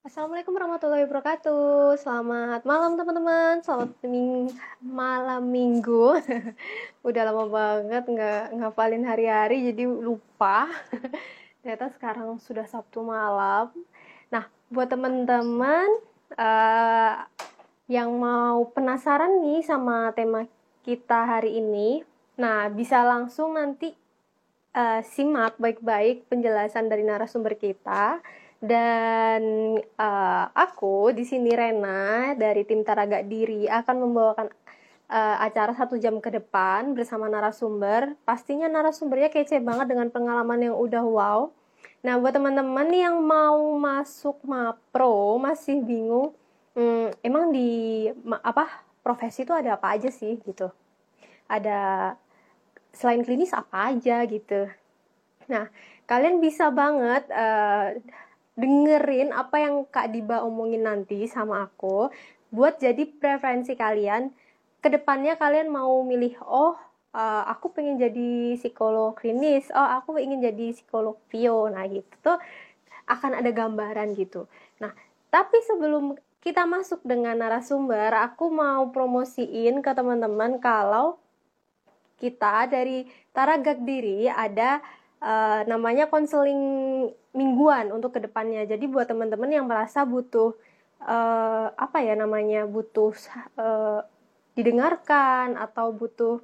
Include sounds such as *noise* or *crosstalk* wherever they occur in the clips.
Assalamualaikum warahmatullahi wabarakatuh. Selamat malam teman-teman. Selamat ming malam minggu. *laughs* Udah lama banget nggak ngapalin hari-hari jadi lupa. *laughs* Ternyata sekarang sudah Sabtu malam. Nah, buat teman-teman uh, yang mau penasaran nih sama tema kita hari ini, nah bisa langsung nanti uh, simak baik-baik penjelasan dari narasumber kita dan uh, aku di sini Rena dari tim Taraga Diri akan membawakan uh, acara satu jam ke depan bersama narasumber. Pastinya narasumbernya kece banget dengan pengalaman yang udah wow. Nah buat teman-teman yang mau masuk Mapro masih bingung, hmm, emang di ma, apa profesi itu ada apa aja sih gitu? Ada selain klinis apa aja gitu? Nah kalian bisa banget uh, dengerin apa yang Kak Diba omongin nanti sama aku buat jadi preferensi kalian. Ke depannya kalian mau milih oh uh, aku pengen jadi psikolog klinis oh aku ingin jadi psikolog Pio nah gitu tuh akan ada gambaran gitu. Nah tapi sebelum kita masuk dengan narasumber aku mau promosiin ke teman-teman kalau kita dari Taragak Diri ada uh, namanya konseling mingguan untuk ke depannya. Jadi buat teman-teman yang merasa butuh uh, apa ya namanya butuh uh, didengarkan atau butuh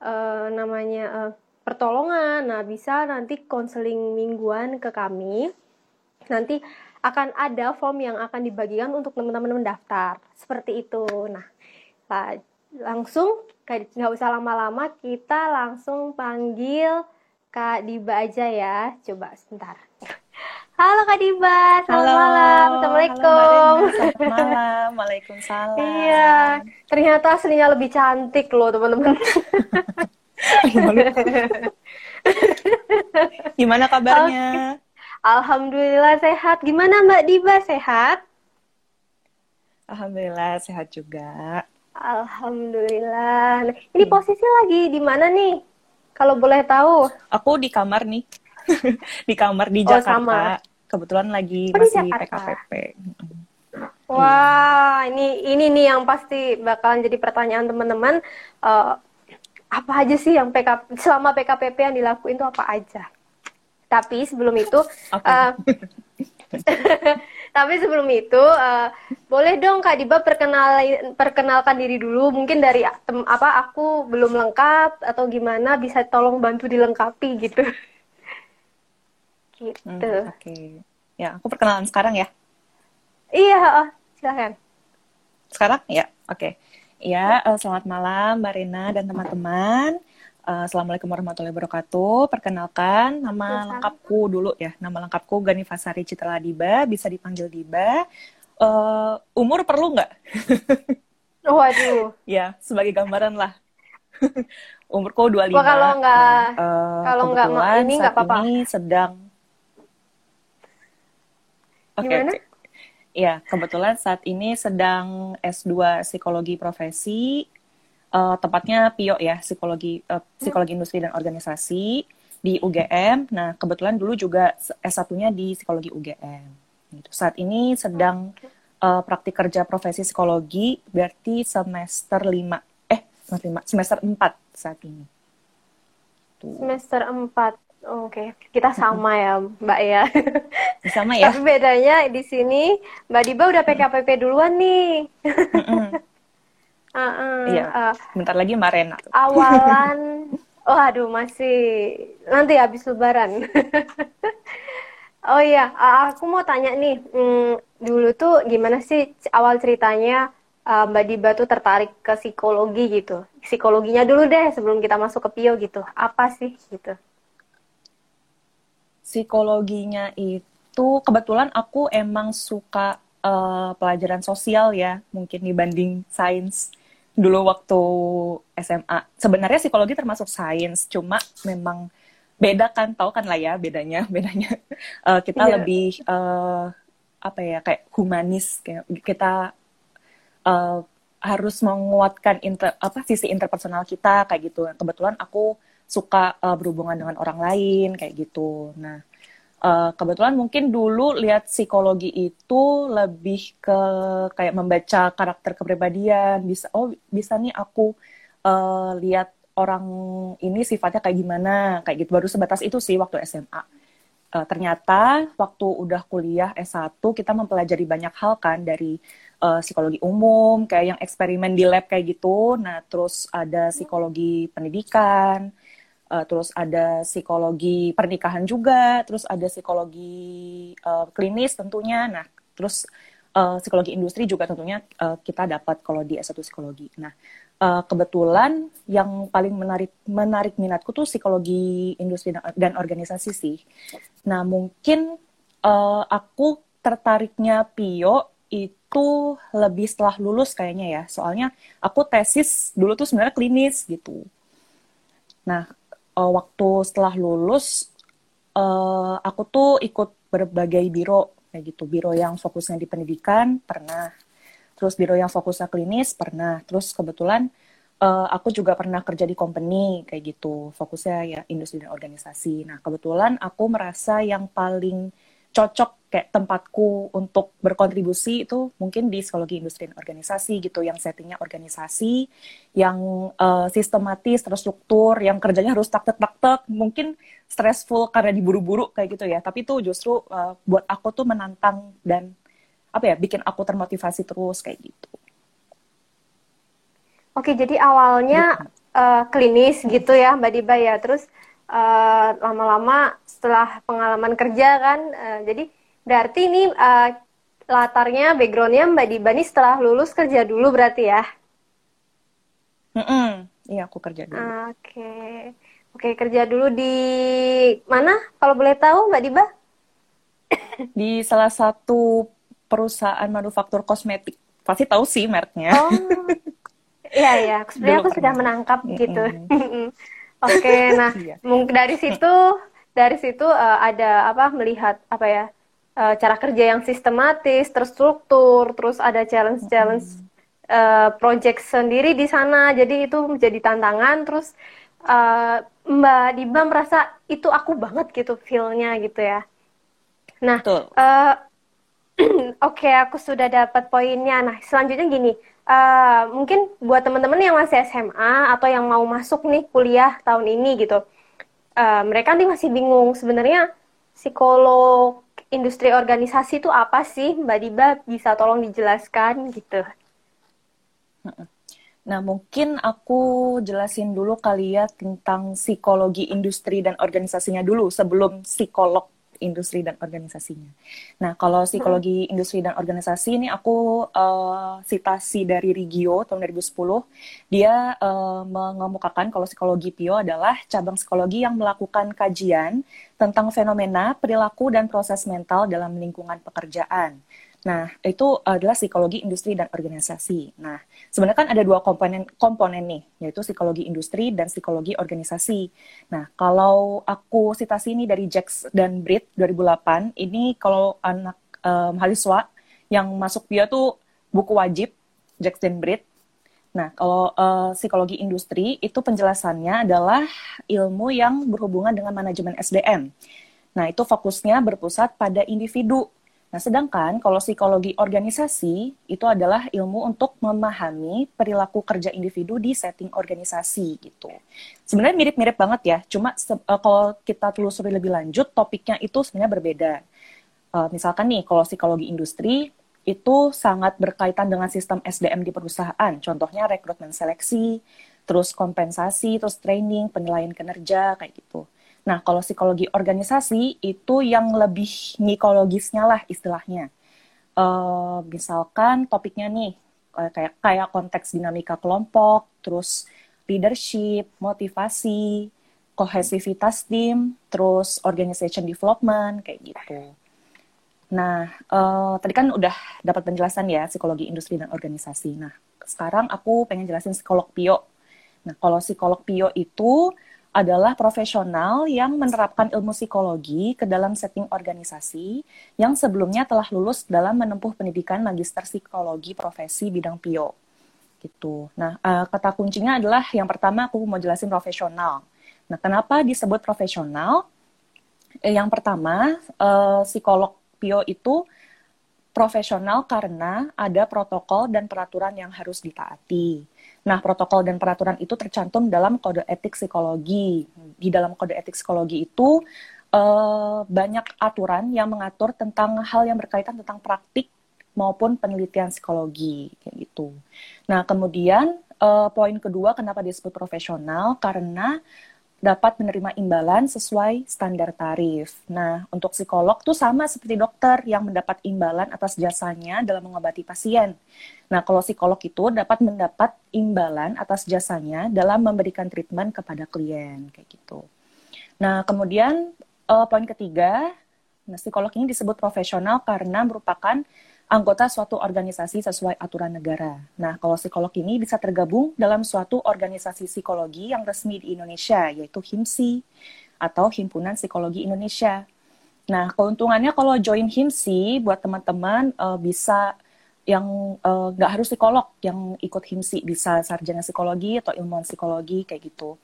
uh, namanya uh, pertolongan, nah bisa nanti konseling mingguan ke kami. Nanti akan ada form yang akan dibagikan untuk teman-teman mendaftar. Seperti itu. Nah, langsung nggak usah lama-lama, kita langsung panggil Kak Diba aja ya. Coba sebentar. Halo Kak Diba, selamat halo, malam. Assalamualaikum. Halo selamat malam. Waalaikumsalam. Iya, ternyata aslinya lebih cantik loh teman-teman. *laughs* Gimana kabarnya? Alhamdulillah sehat. Gimana Mbak Diba sehat? Alhamdulillah sehat juga. Alhamdulillah. Nah, ini hmm. posisi lagi di mana nih? Kalau boleh tahu. Aku di kamar nih. *laughs* di kamar di oh, Jakarta. Sama. Kebetulan lagi oh, masih PKPP. Wah, ini ini nih yang pasti bakalan jadi pertanyaan teman-teman. Uh, apa aja sih yang PK selama PKPP yang dilakuin itu apa aja? Tapi sebelum itu, okay. uh, *laughs* *laughs* tapi sebelum itu uh, boleh dong Kak Diba perkenal perkenalkan diri dulu. Mungkin dari tem, apa aku belum lengkap atau gimana bisa tolong bantu dilengkapi gitu. gitu. Hmm, Oke. Okay. Ya, aku perkenalan sekarang ya. Iya, oh, silahkan. Sekarang ya, oke. Okay. Ya, uh, selamat malam Mbak Rina dan teman-teman. Uh, Assalamualaikum warahmatullahi wabarakatuh. Perkenalkan, nama lengkapku dulu ya. Nama lengkapku Gani Fasari Citra Diba, bisa dipanggil Diba. Uh, umur perlu nggak? *laughs* Waduh. ya, sebagai gambaran lah. *laughs* Umurku 25. Wah, kalau nggak, uh, kalau nggak ini nggak apa-apa. Ini sedang. Oke. Okay, Okay. Ya, kebetulan saat ini sedang S2 Psikologi Profesi uh, tepatnya PIO ya, psikologi uh, psikologi industri dan organisasi di UGM. Nah, kebetulan dulu juga S1-nya di psikologi UGM. Gitu. Saat ini sedang uh, praktik kerja profesi psikologi berarti semester 5 eh semester 5 semester 4 saat ini. Tuh. Semester 4. Oke, okay. kita sama ya, Mbak ya. *laughs* Sama ya. Tapi bedanya di sini Mbak Diba udah PKPP duluan nih. *laughs* Uh, iya. Uh, Bentar lagi Mbak Rena. Awalan, *laughs* oh aduh masih nanti habis Lebaran. *laughs* oh iya, aku mau tanya nih, hmm, dulu tuh gimana sih awal ceritanya uh, Mbak Diba tuh tertarik ke psikologi gitu? Psikologinya dulu deh sebelum kita masuk ke Pio gitu. Apa sih gitu? Psikologinya itu kebetulan aku emang suka uh, pelajaran sosial ya, mungkin dibanding sains dulu waktu SMA. Sebenarnya psikologi termasuk sains, cuma memang beda kan, tahu kan lah ya bedanya, *laughs* bedanya. Uh, kita yeah. lebih uh, apa ya kayak humanis, kayak kita uh, harus menguatkan inter, apa sisi interpersonal kita kayak gitu. Kebetulan aku suka uh, berhubungan dengan orang lain kayak gitu. Nah, Uh, kebetulan mungkin dulu lihat psikologi itu lebih ke kayak membaca karakter kepribadian. Bisa oh bisa nih aku uh, lihat orang ini sifatnya kayak gimana kayak gitu. Baru sebatas itu sih waktu SMA uh, ternyata waktu udah kuliah S1 kita mempelajari banyak hal kan dari uh, psikologi umum kayak yang eksperimen di lab kayak gitu. Nah terus ada psikologi pendidikan uh, terus ada psikologi pernikahan juga, terus ada psikologi uh, klinis tentunya, nah terus uh, psikologi industri juga tentunya uh, kita dapat kalau di S1 psikologi. Nah uh, kebetulan yang paling menarik menarik minatku tuh psikologi industri dan organisasi sih. Nah mungkin uh, aku tertariknya Pio itu lebih setelah lulus kayaknya ya. Soalnya aku tesis dulu tuh sebenarnya klinis gitu. Nah, uh, waktu setelah lulus uh, aku tuh ikut berbagai biro kayak gitu. Biro yang fokusnya di pendidikan pernah. Terus biro yang fokusnya klinis pernah. Terus kebetulan uh, aku juga pernah kerja di company kayak gitu. Fokusnya ya industri dan organisasi. Nah kebetulan aku merasa yang paling cocok kayak tempatku untuk berkontribusi itu mungkin di psikologi industri dan organisasi gitu yang settingnya organisasi yang uh, sistematis terstruktur yang kerjanya harus tak tak tak tak mungkin stressful karena diburu-buru kayak gitu ya. Tapi itu justru uh, buat aku tuh menantang dan apa ya bikin aku termotivasi terus kayak gitu. Oke jadi awalnya uh, klinis gitu ya mbak Diba ya. Terus lama lama-lama setelah pengalaman kerja kan. Uh, jadi berarti ini uh, latarnya backgroundnya Mbak Dibani setelah lulus kerja dulu berarti ya? Mm -mm. iya aku kerja dulu. Oke. Okay. oke okay, kerja dulu di mana kalau boleh tahu Mbak Diba? Di salah satu perusahaan manufaktur kosmetik. Pasti tahu sih mereknya. Oh. *laughs* Iya iya. Sebenarnya aku sudah menangkap mm -mm. gitu Oke, *laughs* nah iya. mungkin dari situ dari situ uh, ada apa melihat apa ya uh, cara kerja yang sistematis, terstruktur, terus ada challenge-challenge uh, project sendiri di sana. Jadi itu menjadi tantangan. Terus uh, Mbak Diba merasa itu aku banget gitu feelnya gitu ya. Nah, uh, *clears throat* oke okay, aku sudah dapat poinnya. Nah selanjutnya gini uh, mungkin buat teman-teman yang masih SMA atau yang mau masuk nih kuliah tahun ini gitu, uh, mereka nih masih bingung sebenarnya psikolog industri organisasi itu apa sih, Mbak Diba bisa tolong dijelaskan gitu? Nah, mungkin aku jelasin dulu kali ya tentang psikologi industri dan organisasinya dulu sebelum psikolog industri dan organisasinya. Nah, kalau psikologi hmm. industri dan organisasi ini aku uh, citasi dari Rigio tahun 2010. Dia uh, mengemukakan kalau psikologi Pio adalah cabang psikologi yang melakukan kajian tentang fenomena, perilaku, dan proses mental dalam lingkungan pekerjaan. Nah, itu adalah psikologi industri dan organisasi. Nah, sebenarnya kan ada dua komponen komponen nih, yaitu psikologi industri dan psikologi organisasi. Nah, kalau aku citasi ini dari Jax dan Brit 2008, ini kalau anak um, mahasiswa yang masuk dia tuh buku wajib Jax dan Brit. Nah, kalau uh, psikologi industri itu penjelasannya adalah ilmu yang berhubungan dengan manajemen SDM. Nah, itu fokusnya berpusat pada individu Nah, sedangkan kalau psikologi organisasi itu adalah ilmu untuk memahami perilaku kerja individu di setting organisasi gitu. Sebenarnya mirip-mirip banget ya, cuma uh, kalau kita telusuri lebih lanjut, topiknya itu sebenarnya berbeda. Uh, misalkan nih, kalau psikologi industri itu sangat berkaitan dengan sistem SDM di perusahaan, contohnya rekrutmen seleksi, terus kompensasi, terus training, penilaian kinerja, kayak gitu. Nah, kalau psikologi organisasi itu yang lebih psikologisnya lah istilahnya. Uh, misalkan topiknya nih kayak kayak konteks dinamika kelompok, terus leadership, motivasi, kohesivitas tim, terus organization development kayak gitu. Nah, uh, tadi kan udah dapat penjelasan ya psikologi industri dan organisasi. Nah, sekarang aku pengen jelasin psikolog Pio. Nah, kalau psikolog Pio itu adalah profesional yang menerapkan ilmu psikologi ke dalam setting organisasi yang sebelumnya telah lulus dalam menempuh pendidikan magister psikologi profesi bidang PIO. Gitu. Nah, uh, kata kuncinya adalah yang pertama aku mau jelasin profesional. Nah, kenapa disebut profesional? Eh, yang pertama, uh, psikolog PIO itu profesional karena ada protokol dan peraturan yang harus ditaati. Nah, protokol dan peraturan itu tercantum dalam kode etik psikologi. Di dalam kode etik psikologi itu uh, banyak aturan yang mengatur tentang hal yang berkaitan tentang praktik maupun penelitian psikologi kayak gitu. Nah, kemudian uh, poin kedua kenapa disebut profesional karena dapat menerima imbalan sesuai standar tarif. Nah, untuk psikolog tuh sama seperti dokter yang mendapat imbalan atas jasanya dalam mengobati pasien. Nah, kalau psikolog itu dapat mendapat imbalan atas jasanya dalam memberikan treatment kepada klien kayak gitu. Nah, kemudian uh, poin ketiga, nah, psikolog ini disebut profesional karena merupakan anggota suatu organisasi sesuai aturan negara. Nah, kalau psikolog ini bisa tergabung dalam suatu organisasi psikologi yang resmi di Indonesia, yaitu HIMSI atau Himpunan Psikologi Indonesia. Nah, keuntungannya kalau join HIMSI buat teman-teman uh, bisa yang eh, nggak uh, harus psikolog yang ikut HIMSI, bisa sarjana psikologi atau ilmuwan psikologi kayak gitu.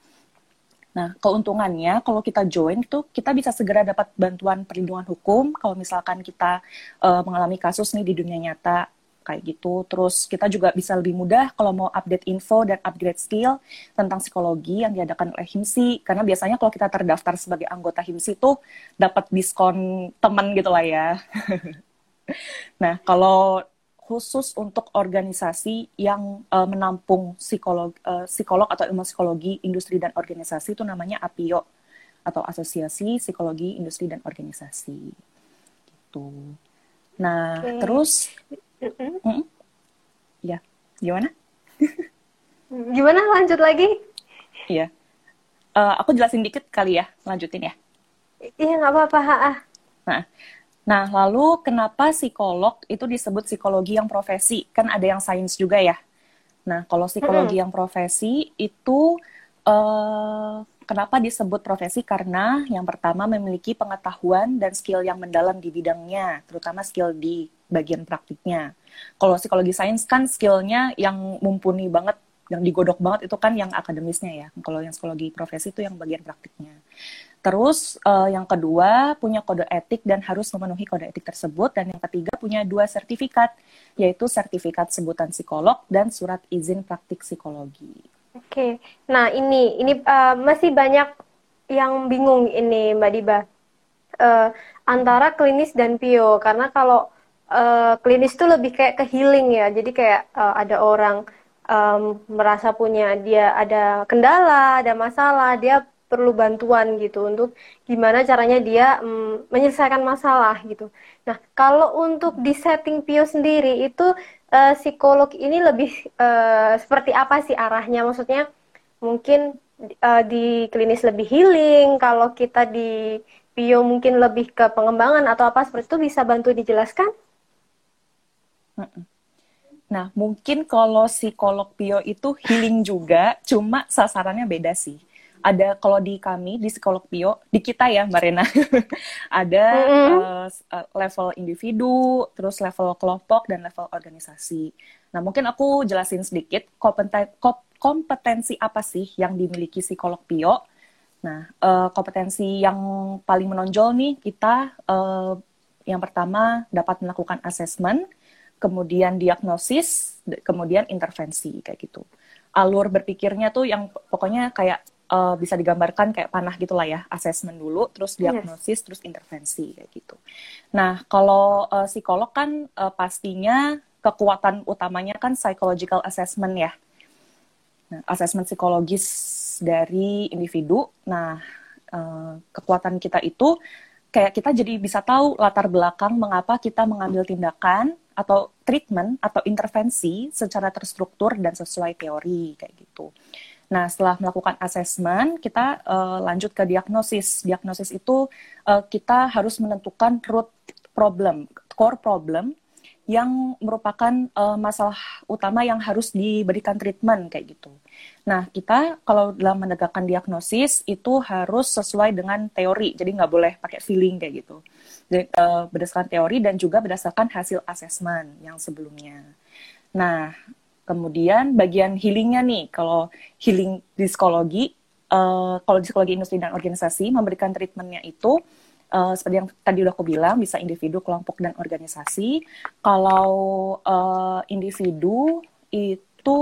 Nah, keuntungannya kalau kita join itu kita bisa segera dapat bantuan perlindungan hukum kalau misalkan kita uh, mengalami kasus nih di dunia nyata kayak gitu. Terus kita juga bisa lebih mudah kalau mau update info dan upgrade skill tentang psikologi yang diadakan oleh HIMSI. Karena biasanya kalau kita terdaftar sebagai anggota HIMSI itu dapat diskon teman gitu lah ya. *laughs* nah, kalau khusus untuk organisasi yang uh, menampung psikolog, uh, psikolog atau ilmu psikologi industri dan organisasi itu namanya APIO atau Asosiasi Psikologi Industri dan Organisasi. Gitu. Nah, okay. terus, mm -mm. ya, gimana? *laughs* gimana? Lanjut lagi? Iya. Uh, aku jelasin dikit kali ya, lanjutin ya. Iya, nggak apa-apa. Nah, Nah, lalu kenapa psikolog itu disebut psikologi yang profesi? Kan ada yang sains juga ya. Nah, kalau psikologi hmm. yang profesi itu uh, kenapa disebut profesi? Karena yang pertama memiliki pengetahuan dan skill yang mendalam di bidangnya, terutama skill di bagian praktiknya. Kalau psikologi sains kan skillnya yang mumpuni banget yang digodok banget itu kan yang akademisnya ya. Kalau yang psikologi profesi itu yang bagian praktiknya. Terus uh, yang kedua punya kode etik dan harus memenuhi kode etik tersebut. Dan yang ketiga punya dua sertifikat yaitu sertifikat sebutan psikolog dan surat izin praktik psikologi. Oke, nah ini ini uh, masih banyak yang bingung ini Mbak Diba. Uh, antara klinis dan pio karena kalau uh, klinis itu lebih kayak ke healing ya, jadi kayak uh, ada orang um, merasa punya dia ada kendala, ada masalah, dia perlu bantuan gitu untuk gimana caranya dia um, menyelesaikan masalah gitu. Nah, kalau untuk di setting Pio sendiri itu uh, psikolog ini lebih uh, seperti apa sih arahnya? Maksudnya mungkin uh, di klinis lebih healing, kalau kita di Pio mungkin lebih ke pengembangan atau apa seperti itu bisa bantu dijelaskan? Nah, mungkin kalau psikolog Pio itu healing juga, cuma sasarannya beda sih. Ada kalau di kami di psikolog Pio, di kita ya Mbak Rena, *laughs* ada mm -hmm. uh, level individu, terus level kelompok dan level organisasi. Nah, mungkin aku jelasin sedikit kompeten kompetensi apa sih yang dimiliki psikolog Pio. Nah, uh, kompetensi yang paling menonjol nih kita uh, yang pertama dapat melakukan assessment kemudian diagnosis, kemudian intervensi kayak gitu. Alur berpikirnya tuh yang pokoknya kayak uh, bisa digambarkan kayak panah gitulah ya, assessment dulu, terus diagnosis, yes. terus intervensi kayak gitu. Nah, kalau uh, psikolog kan uh, pastinya kekuatan utamanya kan psychological assessment ya. Nah, assessment psikologis dari individu. Nah, uh, kekuatan kita itu kayak kita jadi bisa tahu latar belakang mengapa kita mengambil tindakan atau treatment atau intervensi secara terstruktur dan sesuai teori kayak gitu. Nah, setelah melakukan assessment, kita uh, lanjut ke diagnosis. Diagnosis itu uh, kita harus menentukan root problem, core problem yang merupakan uh, masalah utama yang harus diberikan treatment kayak gitu. Nah, kita kalau dalam menegakkan diagnosis itu harus sesuai dengan teori, jadi nggak boleh pakai feeling kayak gitu. Jadi, uh, berdasarkan teori dan juga berdasarkan hasil asesmen yang sebelumnya. Nah, kemudian bagian healingnya nih, kalau healing di psikologi, uh, kalau di psikologi industri dan organisasi memberikan treatmentnya itu uh, seperti yang tadi udah aku bilang bisa individu, kelompok dan organisasi. Kalau uh, individu itu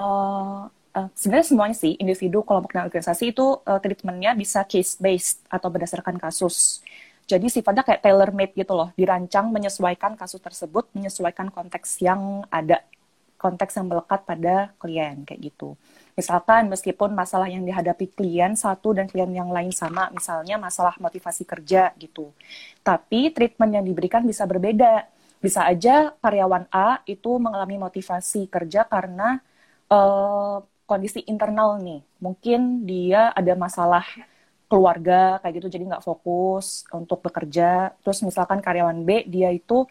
uh, uh, sebenarnya semuanya sih individu, kelompok dan organisasi itu uh, treatmentnya bisa case based atau berdasarkan kasus. Jadi sifatnya kayak tailor made gitu loh, dirancang menyesuaikan kasus tersebut, menyesuaikan konteks yang ada, konteks yang melekat pada klien kayak gitu. Misalkan meskipun masalah yang dihadapi klien satu dan klien yang lain sama, misalnya masalah motivasi kerja gitu. Tapi treatment yang diberikan bisa berbeda. Bisa aja karyawan A itu mengalami motivasi kerja karena uh, kondisi internal nih. Mungkin dia ada masalah keluarga kayak gitu jadi nggak fokus untuk bekerja. Terus misalkan karyawan B dia itu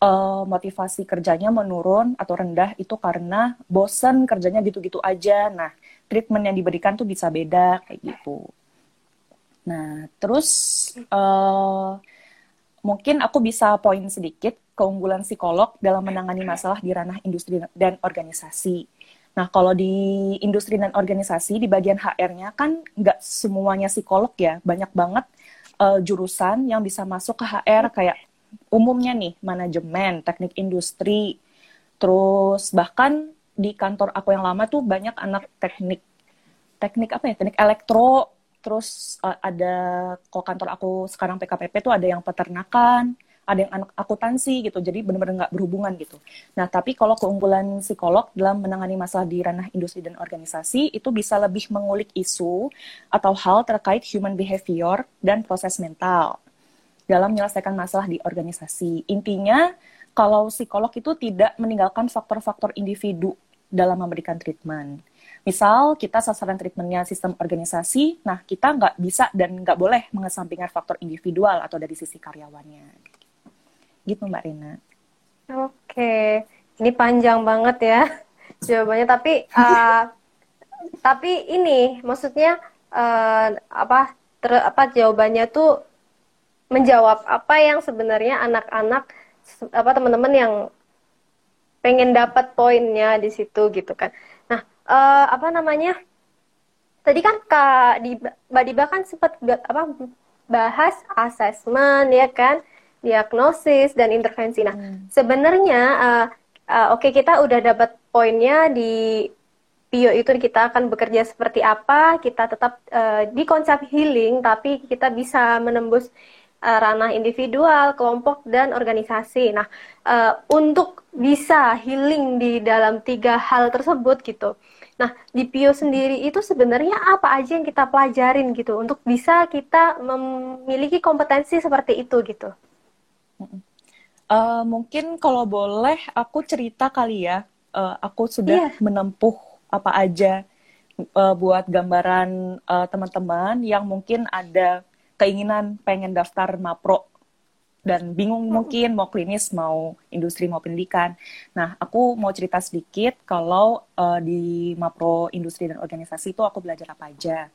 uh, motivasi kerjanya menurun atau rendah itu karena bosen kerjanya gitu-gitu aja. Nah, treatment yang diberikan tuh bisa beda kayak gitu. Nah, terus uh, mungkin aku bisa poin sedikit keunggulan psikolog dalam menangani masalah di ranah industri dan organisasi. Nah, kalau di industri dan organisasi, di bagian HR-nya kan nggak semuanya psikolog ya, banyak banget uh, jurusan yang bisa masuk ke HR kayak umumnya nih manajemen, teknik industri, terus bahkan di kantor aku yang lama tuh banyak anak teknik teknik apa ya teknik elektro terus uh, ada kok kantor aku sekarang PKPP tuh ada yang peternakan ada yang anak akuntansi gitu jadi benar-benar nggak berhubungan gitu. Nah tapi kalau keunggulan psikolog dalam menangani masalah di ranah industri dan organisasi itu bisa lebih mengulik isu atau hal terkait human behavior dan proses mental dalam menyelesaikan masalah di organisasi. Intinya, kalau psikolog itu tidak meninggalkan faktor-faktor individu dalam memberikan treatment. Misal kita sasaran treatmentnya sistem organisasi, nah kita nggak bisa dan nggak boleh mengesampingkan faktor individual atau dari sisi karyawannya. Gitu Mbak Rina. Oke, ini panjang banget ya *laughs* jawabannya. Tapi uh, tapi ini maksudnya uh, apa ter, apa jawabannya tuh menjawab apa yang sebenarnya anak-anak apa teman-teman yang pengen dapat poinnya di situ gitu kan. Nah, uh, apa namanya? Tadi kan Kak di Mbak Diba kan sempat apa bahas asesmen ya kan, diagnosis dan intervensi. Nah, hmm. sebenarnya uh, uh, oke okay, kita udah dapat poinnya di Pio itu kita akan bekerja seperti apa, kita tetap uh, di konsep healing tapi kita bisa menembus uh, ranah individual, kelompok, dan organisasi. Nah, uh, untuk bisa healing di dalam tiga hal tersebut gitu. Nah, di Pio sendiri itu sebenarnya apa aja yang kita pelajarin gitu untuk bisa kita memiliki kompetensi seperti itu gitu. Uh, mungkin kalau boleh aku cerita kali ya, uh, aku sudah yeah. menempuh apa aja uh, buat gambaran uh, teman-teman yang mungkin ada keinginan pengen daftar mapro dan bingung mungkin mau klinis mau industri mau pendidikan. Nah, aku mau cerita sedikit kalau uh, di mapro industri dan organisasi itu aku belajar apa aja.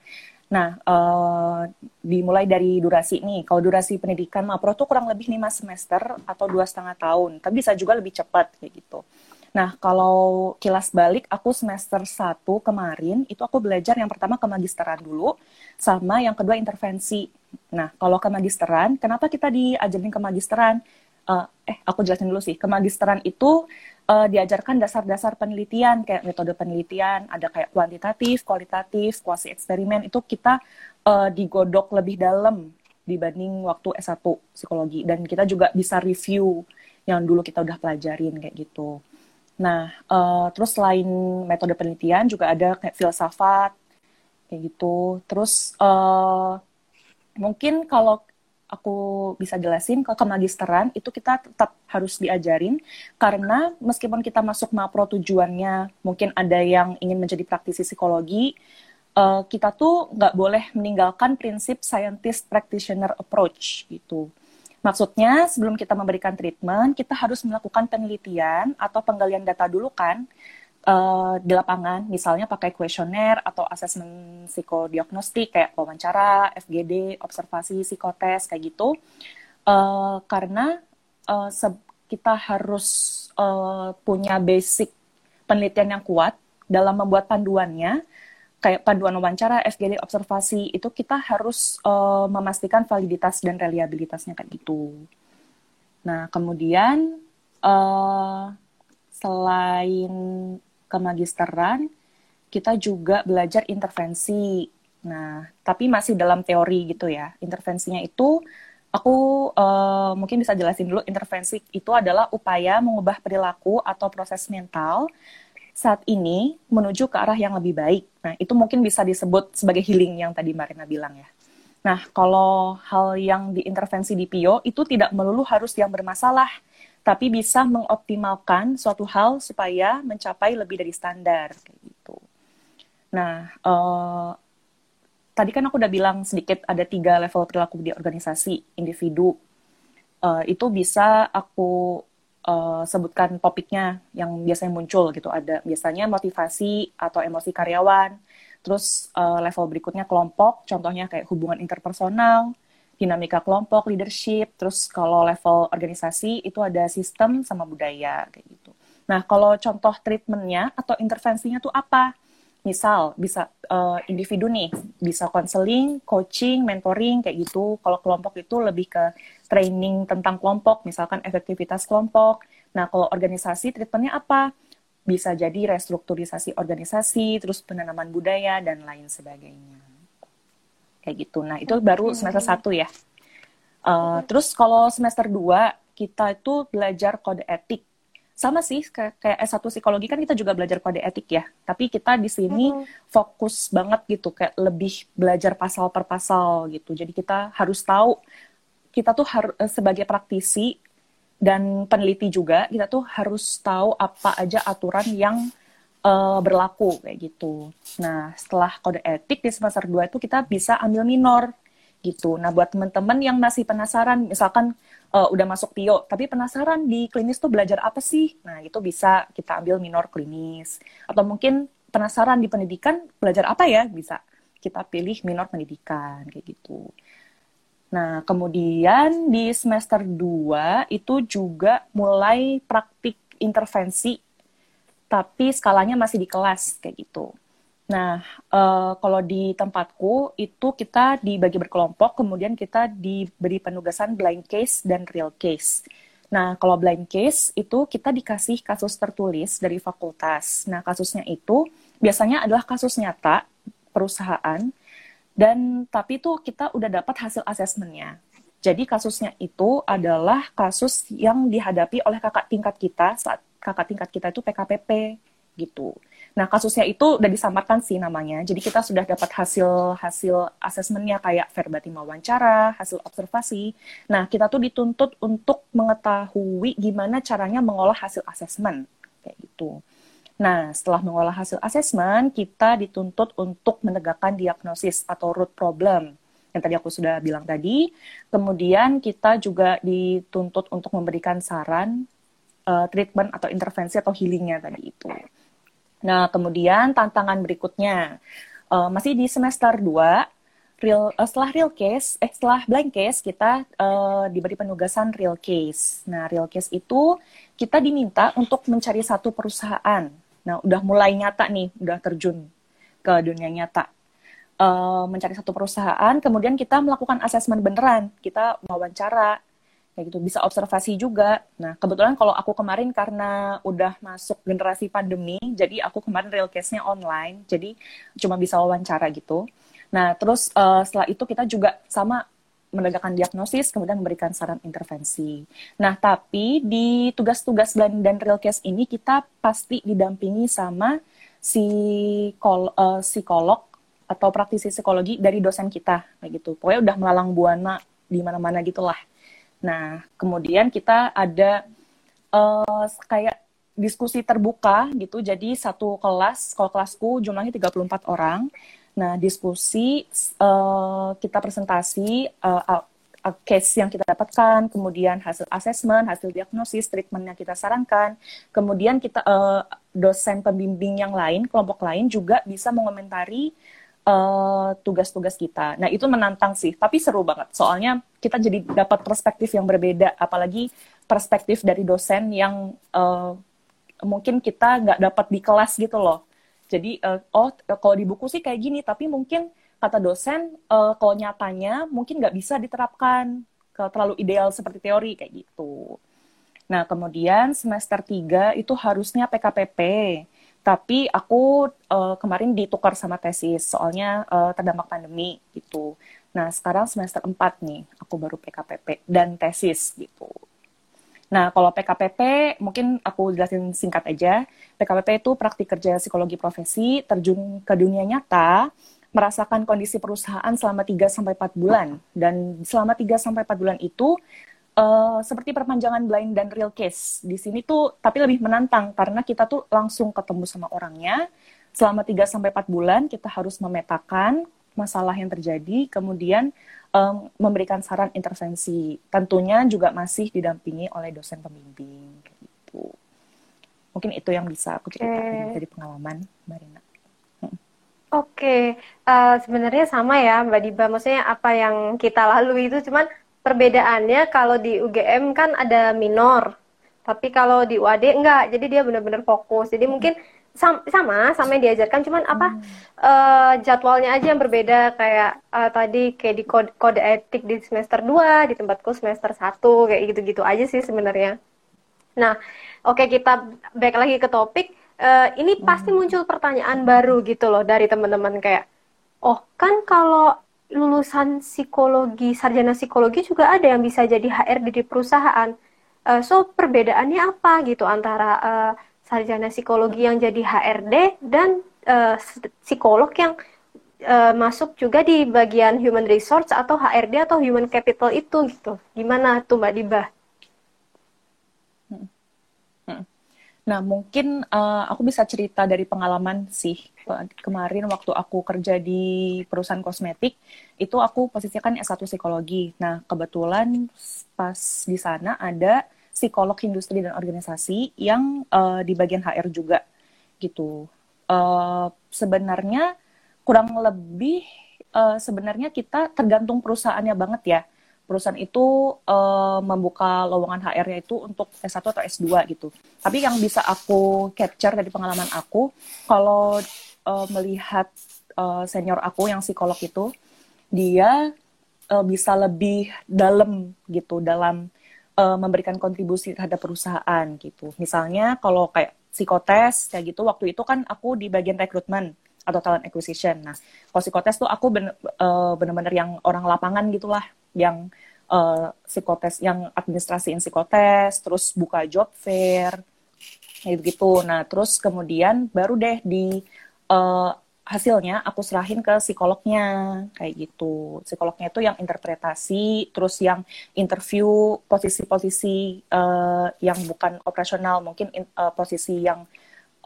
Nah, uh, dimulai dari durasi nih. Kalau durasi pendidikan mapro tuh kurang lebih lima semester atau dua setengah tahun, tapi bisa juga lebih cepat kayak gitu. Nah, kalau kilas balik, aku semester 1 kemarin, itu aku belajar yang pertama ke magisteran dulu, sama yang kedua intervensi. Nah, kalau ke magisteran, kenapa kita diajarin ke magisteran? Uh, eh, aku jelasin dulu sih. Ke magisteran itu uh, diajarkan dasar-dasar penelitian, kayak metode penelitian, ada kayak kuantitatif, kualitatif, kuasi eksperimen, itu kita uh, digodok lebih dalam dibanding waktu S1 psikologi. Dan kita juga bisa review yang dulu kita udah pelajarin kayak gitu. Nah, uh, terus selain metode penelitian juga ada kayak filsafat kayak gitu. Terus uh, mungkin kalau aku bisa jelasin ke kemagisteran itu kita tetap harus diajarin karena meskipun kita masuk mapro tujuannya mungkin ada yang ingin menjadi praktisi psikologi uh, kita tuh nggak boleh meninggalkan prinsip scientist practitioner approach gitu Maksudnya, sebelum kita memberikan treatment, kita harus melakukan penelitian atau penggalian data dulu kan uh, di lapangan, misalnya pakai kuesioner atau asesmen psikodiagnostik kayak wawancara, FGD, observasi, psikotes kayak gitu. Uh, karena uh, kita harus uh, punya basic penelitian yang kuat dalam membuat panduannya kayak panduan wawancara, FGD observasi itu kita harus uh, memastikan validitas dan reliabilitasnya kayak gitu. Nah kemudian uh, selain kemagisteran, kita juga belajar intervensi. Nah tapi masih dalam teori gitu ya. Intervensinya itu aku uh, mungkin bisa jelasin dulu intervensi itu adalah upaya mengubah perilaku atau proses mental saat ini menuju ke arah yang lebih baik. Nah, itu mungkin bisa disebut sebagai healing yang tadi Marina bilang ya. Nah, kalau hal yang diintervensi di PIO itu tidak melulu harus yang bermasalah, tapi bisa mengoptimalkan suatu hal supaya mencapai lebih dari standar gitu. Nah, uh, tadi kan aku udah bilang sedikit ada tiga level perilaku di organisasi individu. Uh, itu bisa aku uh, sebutkan topiknya yang biasanya muncul gitu. Ada biasanya motivasi atau emosi karyawan, terus uh, level berikutnya kelompok, contohnya kayak hubungan interpersonal, dinamika kelompok, leadership, terus kalau level organisasi itu ada sistem sama budaya kayak gitu. Nah, kalau contoh treatmentnya atau intervensinya tuh apa? Misal bisa uh, individu nih bisa konseling, coaching, mentoring kayak gitu. Kalau kelompok itu lebih ke training tentang kelompok, misalkan efektivitas kelompok. Nah, kalau organisasi treatmentnya apa? Bisa jadi restrukturisasi organisasi, terus penanaman budaya dan lain sebagainya. Kayak gitu. Nah, itu baru semester satu ya. Uh, terus kalau semester 2 kita itu belajar kode etik sama sih kayak, kayak S1 psikologi kan kita juga belajar kode etik ya. Tapi kita di sini hmm. fokus banget gitu kayak lebih belajar pasal per pasal gitu. Jadi kita harus tahu kita tuh harus eh, sebagai praktisi dan peneliti juga kita tuh harus tahu apa aja aturan yang uh, berlaku kayak gitu. Nah, setelah kode etik di semester 2 itu kita bisa ambil minor gitu. Nah, buat teman-teman yang masih penasaran misalkan uh, udah masuk PIO, tapi penasaran di klinis tuh belajar apa sih? Nah, itu bisa kita ambil minor klinis. Atau mungkin penasaran di pendidikan belajar apa ya? Bisa kita pilih minor pendidikan, kayak gitu. Nah, kemudian di semester 2 itu juga mulai praktik intervensi, tapi skalanya masih di kelas, kayak gitu. Nah, uh, kalau di tempatku itu kita dibagi berkelompok, kemudian kita diberi penugasan blind case dan real case. Nah, kalau blind case itu kita dikasih kasus tertulis dari fakultas. Nah, kasusnya itu biasanya adalah kasus nyata perusahaan dan tapi itu kita udah dapat hasil asesmennya. Jadi kasusnya itu adalah kasus yang dihadapi oleh kakak tingkat kita saat kakak tingkat kita itu PKPP gitu. Nah, kasusnya itu udah disamarkan sih namanya. Jadi kita sudah dapat hasil hasil asesmennya kayak verbatim wawancara, hasil observasi. Nah, kita tuh dituntut untuk mengetahui gimana caranya mengolah hasil asesmen kayak gitu. Nah, setelah mengolah hasil asesmen, kita dituntut untuk menegakkan diagnosis atau root problem yang tadi aku sudah bilang tadi. Kemudian kita juga dituntut untuk memberikan saran uh, treatment atau intervensi atau healingnya tadi itu. Nah, kemudian tantangan berikutnya uh, masih di semester 2 real uh, setelah real case eh setelah blank case kita uh, diberi penugasan real case. Nah, real case itu kita diminta untuk mencari satu perusahaan. Nah, udah mulai nyata nih, udah terjun ke dunia nyata. Uh, mencari satu perusahaan, kemudian kita melakukan asesmen beneran, kita wawancara, kayak gitu bisa observasi juga. Nah kebetulan kalau aku kemarin karena udah masuk generasi pandemi jadi aku kemarin real case-nya online jadi cuma bisa wawancara gitu. Nah terus uh, setelah itu kita juga sama menegakkan diagnosis kemudian memberikan saran intervensi. Nah tapi di tugas-tugas dan real case ini kita pasti didampingi sama si uh, psikolog atau praktisi psikologi dari dosen kita kayak gitu. Pokoknya udah melalang buana di mana-mana gitulah Nah, kemudian kita ada uh, kayak diskusi terbuka gitu. Jadi satu kelas, kalau kelasku jumlahnya 34 orang. Nah, diskusi uh, kita presentasi uh, uh, case yang kita dapatkan, kemudian hasil asesmen, hasil diagnosis, treatment yang kita sarankan. Kemudian kita uh, dosen pembimbing yang lain, kelompok lain juga bisa mengomentari Eh, tugas-tugas uh, kita. Nah itu menantang sih, tapi seru banget. Soalnya kita jadi dapat perspektif yang berbeda, apalagi perspektif dari dosen yang uh, mungkin kita nggak dapat di kelas gitu loh. Jadi uh, oh kalau di buku sih kayak gini, tapi mungkin kata dosen uh, kalau nyatanya mungkin nggak bisa diterapkan ke terlalu ideal seperti teori kayak gitu. Nah, kemudian semester 3 itu harusnya PKPP. Tapi aku uh, kemarin ditukar sama tesis, soalnya uh, terdampak pandemi gitu. Nah, sekarang semester 4 nih, aku baru PKPP dan tesis gitu. Nah, kalau PKPP, mungkin aku jelasin singkat aja. PKPP itu praktik kerja psikologi profesi, terjun ke dunia nyata, merasakan kondisi perusahaan selama 3-4 bulan. Dan selama 3-4 bulan itu, uh, seperti perpanjangan blind dan real case. Di sini tuh, tapi lebih menantang, karena kita tuh langsung ketemu sama orangnya. Selama 3-4 bulan, kita harus memetakan masalah yang terjadi, kemudian um, memberikan saran intervensi. Tentunya juga masih didampingi oleh dosen pembimbing gitu. Mungkin itu yang bisa aku ceritakan okay. dari pengalaman Marina. Hmm. Oke, okay. uh, sebenarnya sama ya Mbak Diba. Maksudnya apa yang kita lalui itu cuman perbedaannya kalau di UGM kan ada minor, tapi kalau di UAD enggak. Jadi dia benar-benar fokus. Jadi mungkin sama sama yang diajarkan cuman apa hmm. uh, jadwalnya aja yang berbeda kayak uh, tadi kayak di kode, kode etik di semester 2 di tempatku semester 1 kayak gitu-gitu aja sih sebenarnya. Nah, oke okay, kita back lagi ke topik. Uh, ini pasti hmm. muncul pertanyaan baru gitu loh dari teman-teman kayak oh kan kalau lulusan psikologi sarjana psikologi juga ada yang bisa jadi HRD di perusahaan. Uh, so perbedaannya apa gitu antara uh, sarjana psikologi yang jadi HRD dan uh, psikolog yang uh, masuk juga di bagian human resource atau HRD atau human capital itu gitu. Gimana tuh Mbak Diba? Hmm. Hmm. Nah, mungkin uh, aku bisa cerita dari pengalaman sih. Kemarin waktu aku kerja di perusahaan kosmetik, itu aku posisikan S1 psikologi. Nah, kebetulan pas di sana ada psikolog industri dan organisasi yang uh, di bagian HR juga gitu. Uh, sebenarnya kurang lebih uh, sebenarnya kita tergantung perusahaannya banget ya. Perusahaan itu uh, membuka lowongan HR-nya itu untuk S1 atau S2 gitu. Tapi yang bisa aku capture dari pengalaman aku, kalau uh, melihat uh, senior aku yang psikolog itu, dia uh, bisa lebih dalam gitu dalam uh, memberikan kontribusi terhadap perusahaan gitu. Misalnya kalau kayak psikotes kayak gitu waktu itu kan aku di bagian rekrutmen atau talent acquisition. Nah, kalau psikotes tuh aku ben, bener-bener yang orang lapangan gitulah, yang uh, psikotes, yang administrasiin psikotes, terus buka job fair, kayak gitu. Nah, terus kemudian baru deh di uh, hasilnya aku serahin ke psikolognya kayak gitu psikolognya itu yang interpretasi terus yang interview posisi-posisi uh, yang bukan operasional mungkin in, uh, posisi yang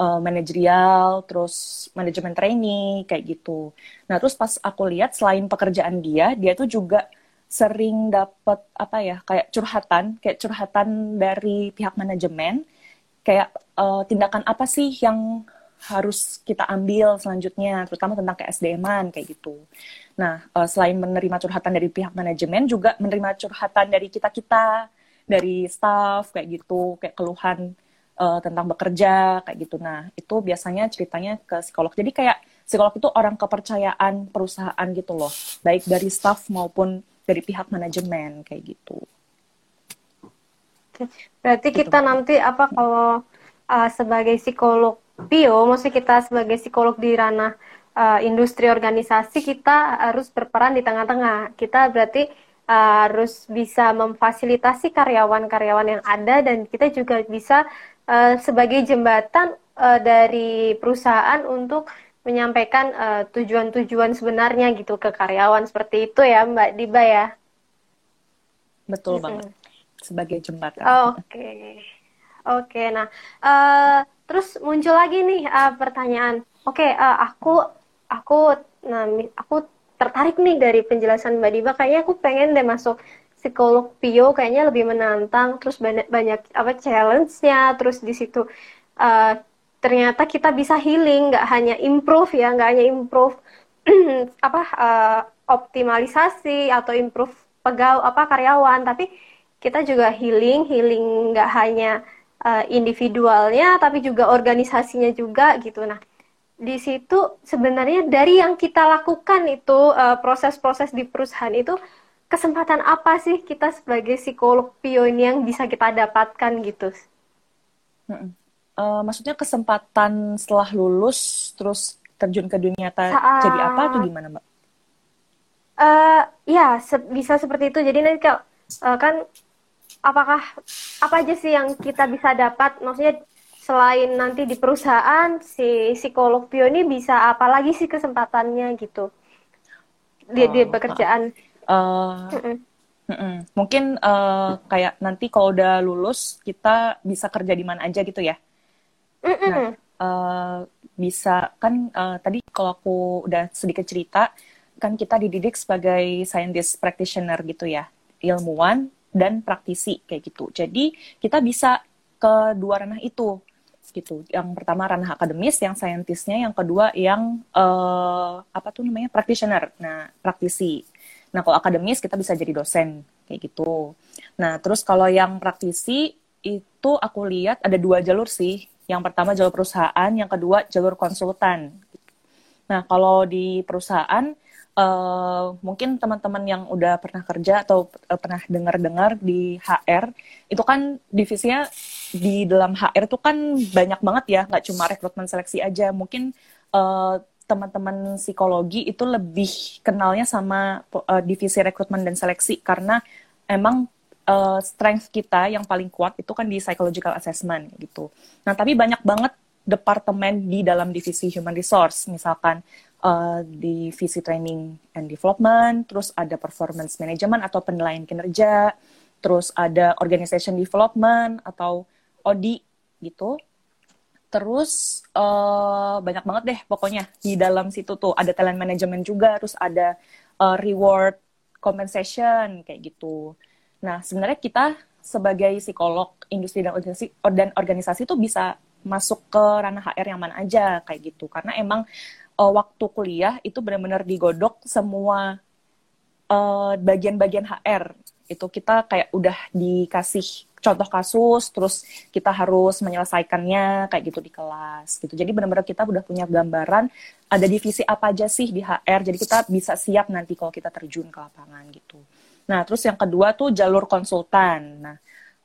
uh, manajerial terus manajemen training kayak gitu nah terus pas aku lihat selain pekerjaan dia dia tuh juga sering dapat apa ya kayak curhatan kayak curhatan dari pihak manajemen kayak uh, tindakan apa sih yang harus kita ambil selanjutnya, terutama tentang KSDM-an kayak gitu. Nah, uh, selain menerima curhatan dari pihak manajemen, juga menerima curhatan dari kita-kita, dari staff kayak gitu, kayak keluhan uh, tentang bekerja kayak gitu. Nah, itu biasanya ceritanya ke psikolog. Jadi kayak psikolog itu orang kepercayaan perusahaan gitu loh, baik dari staff maupun dari pihak manajemen kayak gitu. Berarti gitu. kita nanti apa kalau uh, sebagai psikolog Pio, maksudnya kita sebagai psikolog di ranah uh, industri organisasi kita harus berperan di tengah-tengah. Kita berarti uh, harus bisa memfasilitasi karyawan-karyawan yang ada dan kita juga bisa uh, sebagai jembatan uh, dari perusahaan untuk menyampaikan tujuan-tujuan uh, sebenarnya gitu ke karyawan seperti itu ya Mbak Diba ya. Betul banget. Sebagai jembatan. Oke. Okay. Oke, okay, nah uh, terus muncul lagi nih uh, pertanyaan oke okay, uh, eh, aku aku nah aku tertarik nih dari penjelasan Mbak Diba kayaknya aku pengen deh masuk psikolog Pio kayaknya lebih menantang terus banyak banyak apa challenge-nya terus di situ uh, ternyata kita bisa healing nggak hanya improve ya nggak hanya improve *clears throat* apa uh, optimalisasi atau improve pegawai apa karyawan tapi kita juga healing healing nggak hanya uh, individualnya tapi juga organisasinya juga gitu nah di situ sebenarnya dari yang kita lakukan itu uh, proses-proses di perusahaan itu kesempatan apa sih kita sebagai psikolog pion yang bisa kita dapatkan gitu? Uh, maksudnya kesempatan setelah lulus terus terjun ke dunia nyata Saat... jadi apa atau gimana mbak? Uh, ya se bisa seperti itu. Jadi nanti kalau uh, kan apakah apa aja sih yang kita bisa dapat? Maksudnya selain nanti di perusahaan si psikolog Pio ini bisa apa lagi sih kesempatannya gitu di, oh, di pekerjaan uh, mm -mm. Mm -mm. mungkin uh, kayak nanti kalau udah lulus kita bisa kerja di mana aja gitu ya mm -mm. nah uh, bisa kan uh, tadi kalau aku udah sedikit cerita kan kita dididik sebagai scientist practitioner gitu ya ilmuwan dan praktisi kayak gitu jadi kita bisa ke dua ranah itu gitu. Yang pertama ranah akademis, yang saintisnya, yang kedua yang uh, apa tuh namanya practitioner, nah praktisi. Nah kalau akademis kita bisa jadi dosen kayak gitu. Nah terus kalau yang praktisi itu aku lihat ada dua jalur sih. Yang pertama jalur perusahaan, yang kedua jalur konsultan. Nah kalau di perusahaan uh, mungkin teman-teman yang udah pernah kerja atau uh, pernah dengar-dengar di HR itu kan divisinya di dalam HR itu kan banyak banget ya nggak cuma rekrutmen seleksi aja mungkin uh, teman-teman psikologi itu lebih kenalnya sama uh, divisi rekrutmen dan seleksi karena emang uh, strength kita yang paling kuat itu kan di psychological assessment gitu. Nah tapi banyak banget departemen di dalam divisi human resource misalkan uh, divisi training and development, terus ada performance management atau penilaian kinerja, terus ada organization development atau ODI gitu. Terus uh, banyak banget deh pokoknya di dalam situ tuh ada talent management juga, terus ada uh, reward compensation kayak gitu. Nah sebenarnya kita sebagai psikolog industri dan organisasi dan organisasi itu bisa masuk ke ranah HR yang mana aja kayak gitu. Karena emang uh, waktu kuliah itu benar-benar digodok semua uh, bagian-bagian HR itu kita kayak udah dikasih contoh kasus terus kita harus menyelesaikannya kayak gitu di kelas gitu. Jadi benar-benar kita udah punya gambaran ada divisi apa aja sih di HR jadi kita bisa siap nanti kalau kita terjun ke lapangan gitu nah terus yang kedua tuh jalur konsultan nah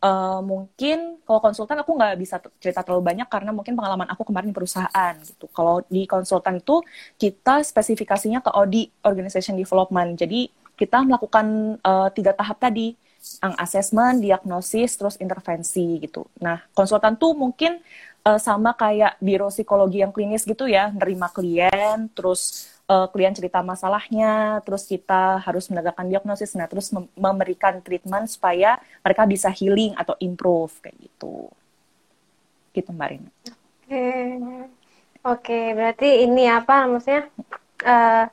uh, mungkin kalau konsultan aku nggak bisa cerita terlalu banyak karena mungkin pengalaman aku kemarin di perusahaan gitu. Kalau di konsultan itu kita spesifikasinya ke audit organization development. Jadi kita melakukan uh, tiga tahap tadi, yang assessment, diagnosis, terus intervensi gitu. Nah konsultan tuh mungkin uh, sama kayak biro psikologi yang klinis gitu ya, nerima klien, terus uh, klien cerita masalahnya, terus kita harus menegakkan diagnosis, nah terus mem memberikan treatment supaya mereka bisa healing atau improve kayak gitu. Gitu Mbak Rina. Oke, okay. oke okay, berarti ini apa maksudnya uh,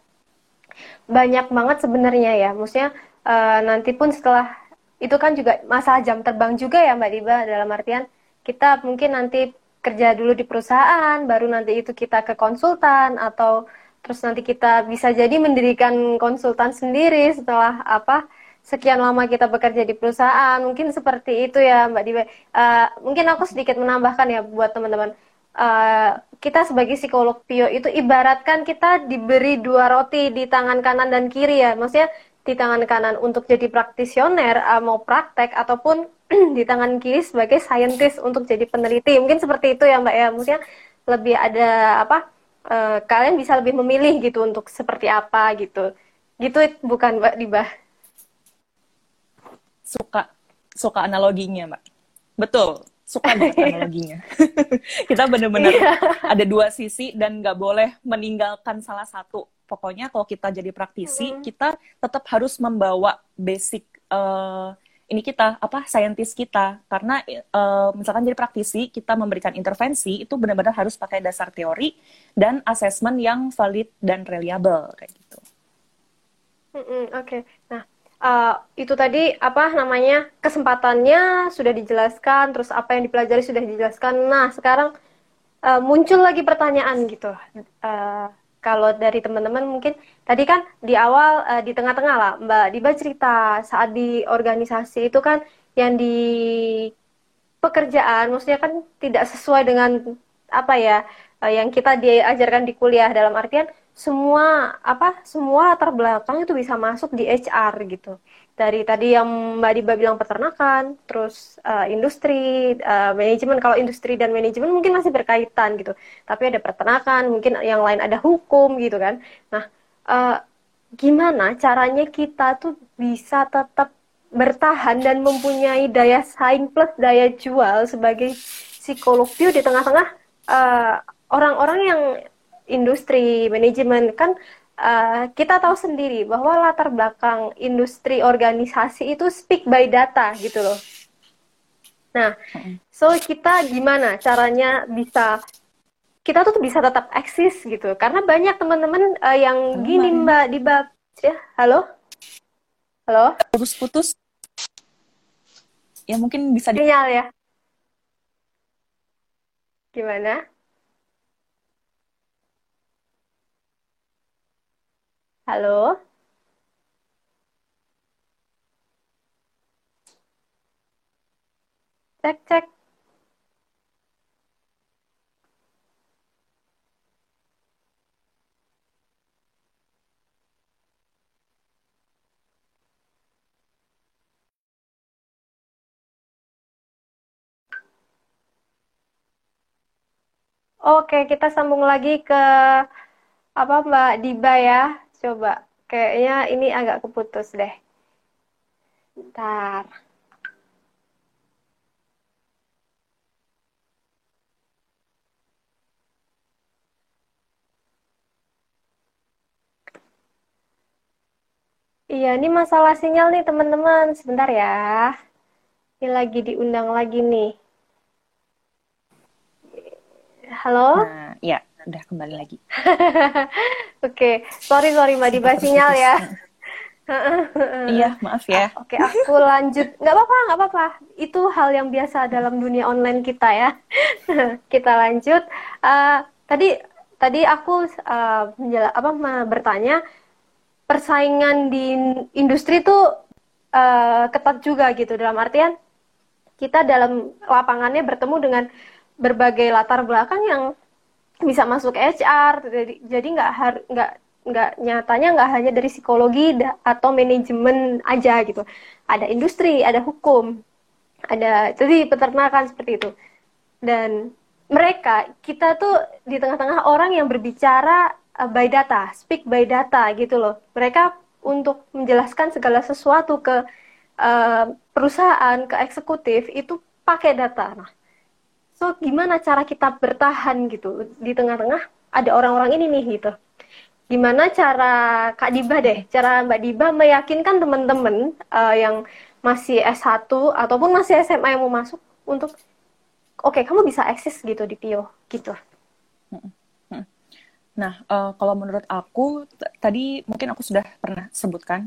banyak banget sebenarnya ya, maksudnya uh, nanti pun setelah itu kan juga masalah jam terbang juga ya Mbak Diba dalam artian kita mungkin nanti kerja dulu di perusahaan, baru nanti itu kita ke konsultan atau terus nanti kita bisa jadi mendirikan konsultan sendiri setelah apa sekian lama kita bekerja di perusahaan. Mungkin seperti itu ya Mbak Diba uh, mungkin aku sedikit menambahkan ya buat teman-teman. Uh, kita sebagai psikolog Pio itu ibaratkan kita diberi dua roti di tangan kanan dan kiri ya. Maksudnya di tangan kanan untuk jadi praktisioner uh, mau praktek ataupun *clears throat* di tangan kiri sebagai scientist untuk jadi peneliti. Mungkin seperti itu ya Mbak ya. Maksudnya lebih ada apa uh, kalian bisa lebih memilih gitu untuk seperti apa gitu. Gitu bukan Mbak Dibah? Suka suka analoginya, Mbak. Betul, suka banget *laughs* analoginya. *laughs* Kita benar-benar yeah. ada dua sisi dan nggak boleh meninggalkan salah satu. Pokoknya kalau kita jadi praktisi, mm. kita tetap harus membawa basic uh, ini kita apa saintis kita karena uh, misalkan jadi praktisi kita memberikan intervensi itu benar-benar harus pakai dasar teori dan asesmen yang valid dan reliable kayak gitu. Mm -hmm, Oke, okay. nah uh, itu tadi apa namanya kesempatannya sudah dijelaskan, terus apa yang dipelajari sudah dijelaskan. Nah sekarang uh, muncul lagi pertanyaan gitu. Uh, kalau dari teman-teman mungkin tadi kan di awal uh, di tengah-tengah lah Mbak Diba cerita saat di organisasi itu kan yang di pekerjaan maksudnya kan tidak sesuai dengan apa ya uh, yang kita diajarkan di kuliah dalam artian semua apa semua latar belakang itu bisa masuk di HR gitu dari tadi yang Mbak Diba bilang peternakan terus uh, industri uh, manajemen. Kalau industri dan manajemen mungkin masih berkaitan gitu. Tapi ada peternakan mungkin yang lain ada hukum gitu kan. Nah uh, gimana caranya kita tuh bisa tetap bertahan dan mempunyai daya saing plus daya jual sebagai psikolog? View di tengah-tengah eh, orang-orang yang industri manajemen kan uh, kita tahu sendiri bahwa latar belakang industri organisasi itu speak by data gitu loh. Nah, so kita gimana caranya bisa kita tuh bisa tetap eksis gitu. Karena banyak teman-teman uh, yang gini Mbak di bab ya halo? Halo? Putus-putus. Ya mungkin bisa di sinyal ya. Gimana? Halo? Cek, cek. Oke, kita sambung lagi ke apa Mbak Diba ya. Coba, kayaknya ini agak keputus deh. Bentar. Iya, ini masalah sinyal nih teman-teman. Sebentar ya. Ini lagi diundang lagi nih. Halo? Nah, ya, udah kembali lagi. *laughs* Oke, okay. sorry sorry Mbak Diba sinyal ya. *laughs* *laughs* iya, maaf ya. Oke, okay, aku lanjut. Nggak apa-apa, nggak apa-apa. Itu hal yang biasa dalam dunia online kita ya. kita lanjut. Uh, tadi tadi aku uh, menjela, apa bertanya persaingan di industri itu uh, ketat juga gitu dalam artian kita dalam lapangannya bertemu dengan berbagai latar belakang yang bisa masuk HR jadi jadi nggak harus nggak nggak nyatanya nggak hanya dari psikologi atau manajemen aja gitu. Ada industri ada hukum ada jadi peternakan seperti itu. Dan mereka kita tuh di tengah-tengah orang yang berbicara uh, by data speak by data gitu loh. Mereka untuk menjelaskan segala sesuatu ke uh, perusahaan ke eksekutif itu pakai data. Nah So gimana cara kita bertahan gitu di tengah-tengah ada orang-orang ini nih gitu. Gimana cara Kak Diba deh, cara Mbak Diba meyakinkan teman-teman uh, yang masih S1 ataupun masih SMA yang mau masuk untuk oke okay, kamu bisa eksis gitu di Pio gitu. Nah, uh, kalau menurut aku tadi mungkin aku sudah pernah sebutkan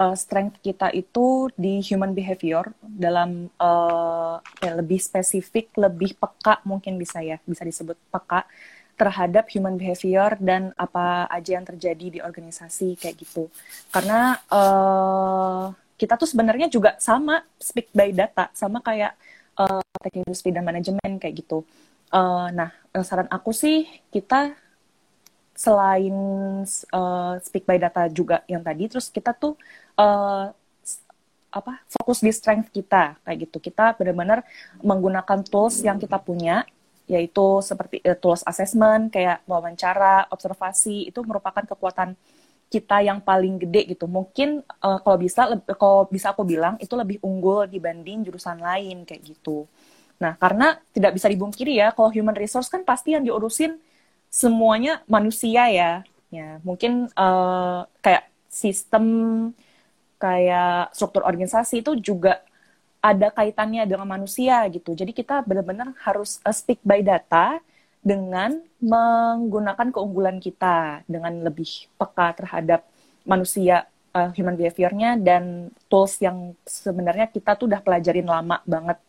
uh, strength kita itu di human behavior dalam uh, ya, lebih spesifik, lebih peka mungkin bisa ya, bisa disebut peka terhadap human behavior dan apa aja yang terjadi di organisasi kayak gitu. Karena uh, kita tuh sebenarnya juga sama speak by data, sama kayak uh, teknik industri dan manajemen kayak gitu. Uh, nah, saran aku sih kita selain uh, speak by data juga yang tadi, terus kita tuh uh, apa fokus di strength kita kayak gitu. Kita benar-benar menggunakan tools yang kita punya yaitu seperti uh, tools assessment kayak wawancara observasi itu merupakan kekuatan kita yang paling gede gitu. Mungkin uh, kalau bisa kalau bisa aku bilang itu lebih unggul dibanding jurusan lain kayak gitu. Nah karena tidak bisa dibungkiri ya kalau human resource kan pasti yang diurusin semuanya manusia ya. Ya mungkin uh, kayak sistem kayak struktur organisasi itu juga ada kaitannya dengan manusia gitu. Jadi kita benar-benar harus uh, speak by data dengan menggunakan keunggulan kita dengan lebih peka terhadap manusia uh, human behaviornya dan tools yang sebenarnya kita tuh udah pelajarin lama banget.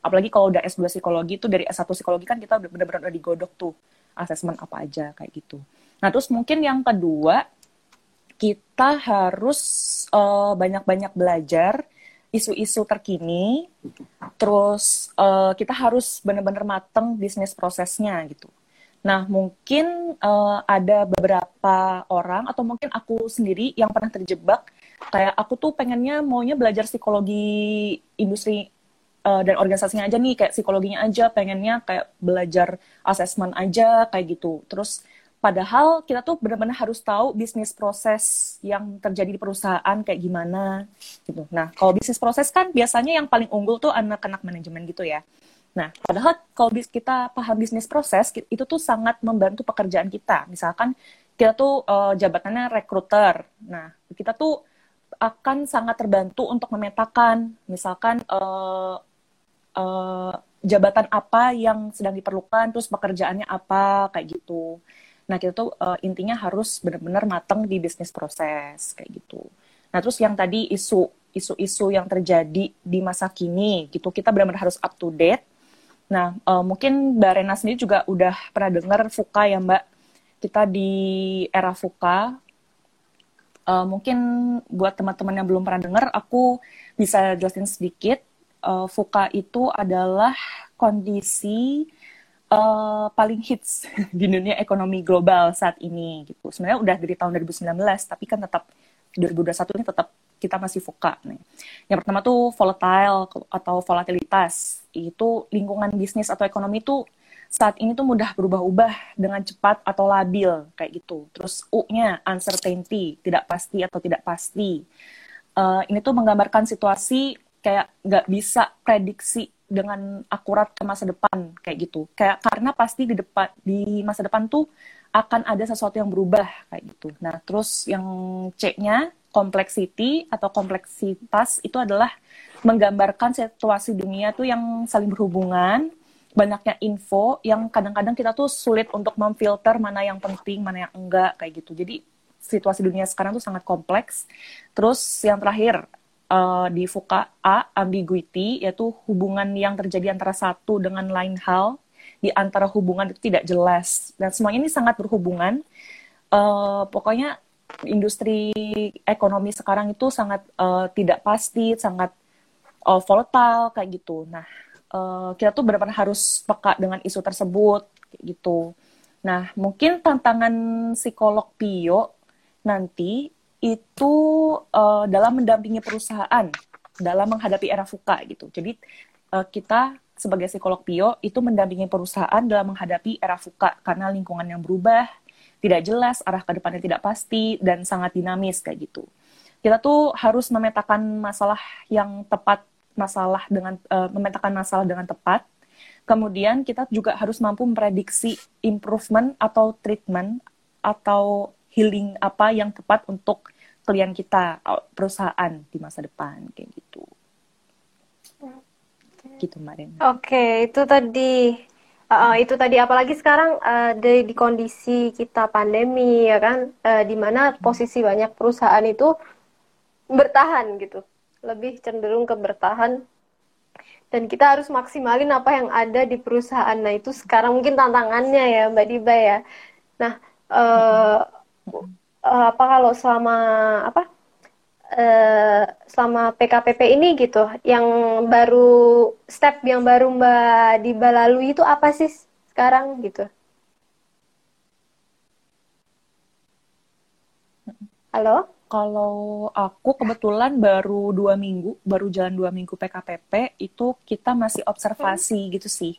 Apalagi kalau udah S2 psikologi itu dari S1 psikologi kan kita udah benar-benar udah digodok tuh asesmen apa aja kayak gitu. Nah, terus mungkin yang kedua kita harus eh, banyak-banyak belajar isu-isu terkini, terus uh, kita harus benar-benar mateng bisnis prosesnya gitu. Nah, mungkin uh, ada beberapa orang atau mungkin aku sendiri yang pernah terjebak kayak aku tuh pengennya maunya belajar psikologi industri uh, dan organisasinya aja nih kayak psikologinya aja pengennya kayak belajar asesmen aja kayak gitu. Terus Padahal kita tuh benar-benar harus tahu bisnis proses yang terjadi di perusahaan kayak gimana gitu. Nah, kalau bisnis proses kan biasanya yang paling unggul tuh anak-anak manajemen gitu ya. Nah, padahal kalau kita paham bisnis proses itu tuh sangat membantu pekerjaan kita. Misalkan kita tuh uh, jabatannya rekruter. Nah, kita tuh akan sangat terbantu untuk memetakan misalkan uh, uh, jabatan apa yang sedang diperlukan, terus pekerjaannya apa kayak gitu. Nah, kita tuh uh, intinya harus benar-benar matang di bisnis proses kayak gitu. Nah, terus yang tadi isu isu-isu yang terjadi di masa kini gitu, kita benar-benar harus up to date. Nah, uh, mungkin Mbak Rena sendiri juga udah pernah dengar FUKA ya, Mbak. Kita di era FUKA, uh, mungkin buat teman-teman yang belum pernah dengar, aku bisa jelasin sedikit. Uh, FUKA itu adalah kondisi uh, paling hits *laughs* di dunia ekonomi global saat ini gitu. Sebenarnya udah dari tahun 2019 tapi kan tetap 2021 ini tetap kita masih foka nih. Yang pertama tuh volatile atau volatilitas. Itu lingkungan bisnis atau ekonomi tuh saat ini tuh mudah berubah-ubah dengan cepat atau labil kayak gitu. Terus U-nya uncertainty, tidak pasti atau tidak pasti. Uh, ini tuh menggambarkan situasi kayak nggak bisa prediksi dengan akurat ke masa depan kayak gitu. Kayak karena pasti di depan di masa depan tuh akan ada sesuatu yang berubah kayak gitu. Nah, terus yang C-nya complexity atau kompleksitas itu adalah menggambarkan situasi dunia tuh yang saling berhubungan, banyaknya info yang kadang-kadang kita tuh sulit untuk memfilter mana yang penting, mana yang enggak kayak gitu. Jadi situasi dunia sekarang tuh sangat kompleks. Terus yang terakhir uh, di FUKA A, ambiguity, yaitu hubungan yang terjadi antara satu dengan lain hal, di antara hubungan itu tidak jelas. Dan semuanya ini sangat berhubungan. Uh, pokoknya industri ekonomi sekarang itu sangat uh, tidak pasti, sangat uh, volatile kayak gitu. Nah, uh, kita tuh benar-benar harus peka dengan isu tersebut kayak gitu. Nah, mungkin tantangan psikolog Pio nanti itu uh, dalam mendampingi perusahaan dalam menghadapi era FUKA gitu. Jadi uh, kita sebagai psikolog Pio itu mendampingi perusahaan dalam menghadapi era FUKA karena lingkungan yang berubah, tidak jelas, arah ke depannya tidak pasti dan sangat dinamis kayak gitu. Kita tuh harus memetakan masalah yang tepat, masalah dengan uh, memetakan masalah dengan tepat. Kemudian kita juga harus mampu memprediksi improvement atau treatment atau healing apa yang tepat untuk klien kita perusahaan di masa depan kayak gitu. Gitu Marin. Oke okay, itu tadi uh, itu tadi. Apalagi sekarang uh, di, di kondisi kita pandemi ya kan? Uh, di mana posisi banyak perusahaan itu bertahan gitu. Lebih cenderung ke bertahan. Dan kita harus maksimalin apa yang ada di perusahaan. Nah itu sekarang mungkin tantangannya ya Mbak Diba ya. Nah uh, uh, apa kalau selama apa uh, selama PKPP ini gitu yang baru step yang baru Mbak Diba lalui itu apa sih sekarang gitu Halo? Kalau aku kebetulan baru dua minggu, baru jalan dua minggu PKPP, itu kita masih observasi hmm. gitu sih.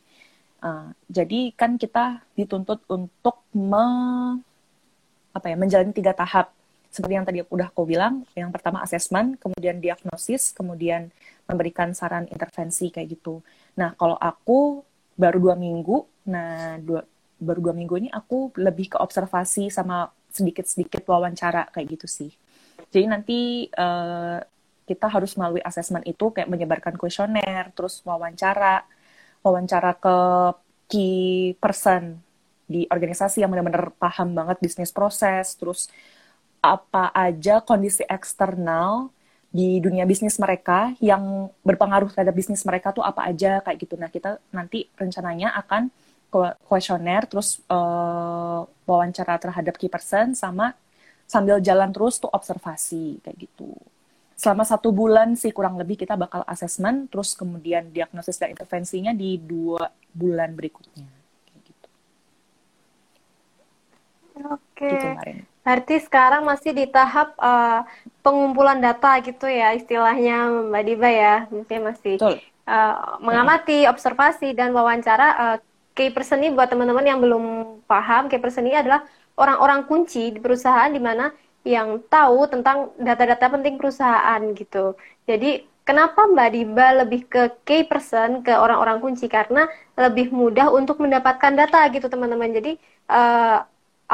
Uh, jadi kan kita dituntut untuk me apa ya menjalani tiga tahap. Seperti yang tadi udah aku bilang yang pertama asesmen kemudian diagnosis kemudian memberikan saran intervensi kayak gitu. Nah kalau aku baru dua minggu nah dua, baru dua minggu ini aku lebih ke observasi sama sedikit sedikit wawancara kayak gitu sih. Jadi nanti uh, kita harus melalui asesmen itu kayak menyebarkan kuesioner terus wawancara wawancara ke key person di organisasi yang benar-benar paham banget bisnis proses, terus apa aja kondisi eksternal di dunia bisnis mereka yang berpengaruh terhadap bisnis mereka tuh apa aja kayak gitu. Nah kita nanti rencananya akan kuesioner terus uh, wawancara terhadap key person sama sambil jalan terus tuh observasi kayak gitu. selama satu bulan sih kurang lebih kita bakal asesmen, terus kemudian diagnosis dan intervensinya di dua bulan berikutnya. Gitu. Oke. Gitu, Berarti sekarang masih di tahap uh, pengumpulan data gitu ya istilahnya Mbak Diba ya, mungkin masih uh, mengamati, observasi dan wawancara. Uh, key person ini buat teman-teman yang belum paham, key person ini adalah orang-orang kunci di perusahaan di mana yang tahu tentang data-data penting perusahaan gitu. Jadi kenapa Mbak Diba lebih ke key person, ke orang-orang kunci karena lebih mudah untuk mendapatkan data gitu teman-teman. Jadi uh,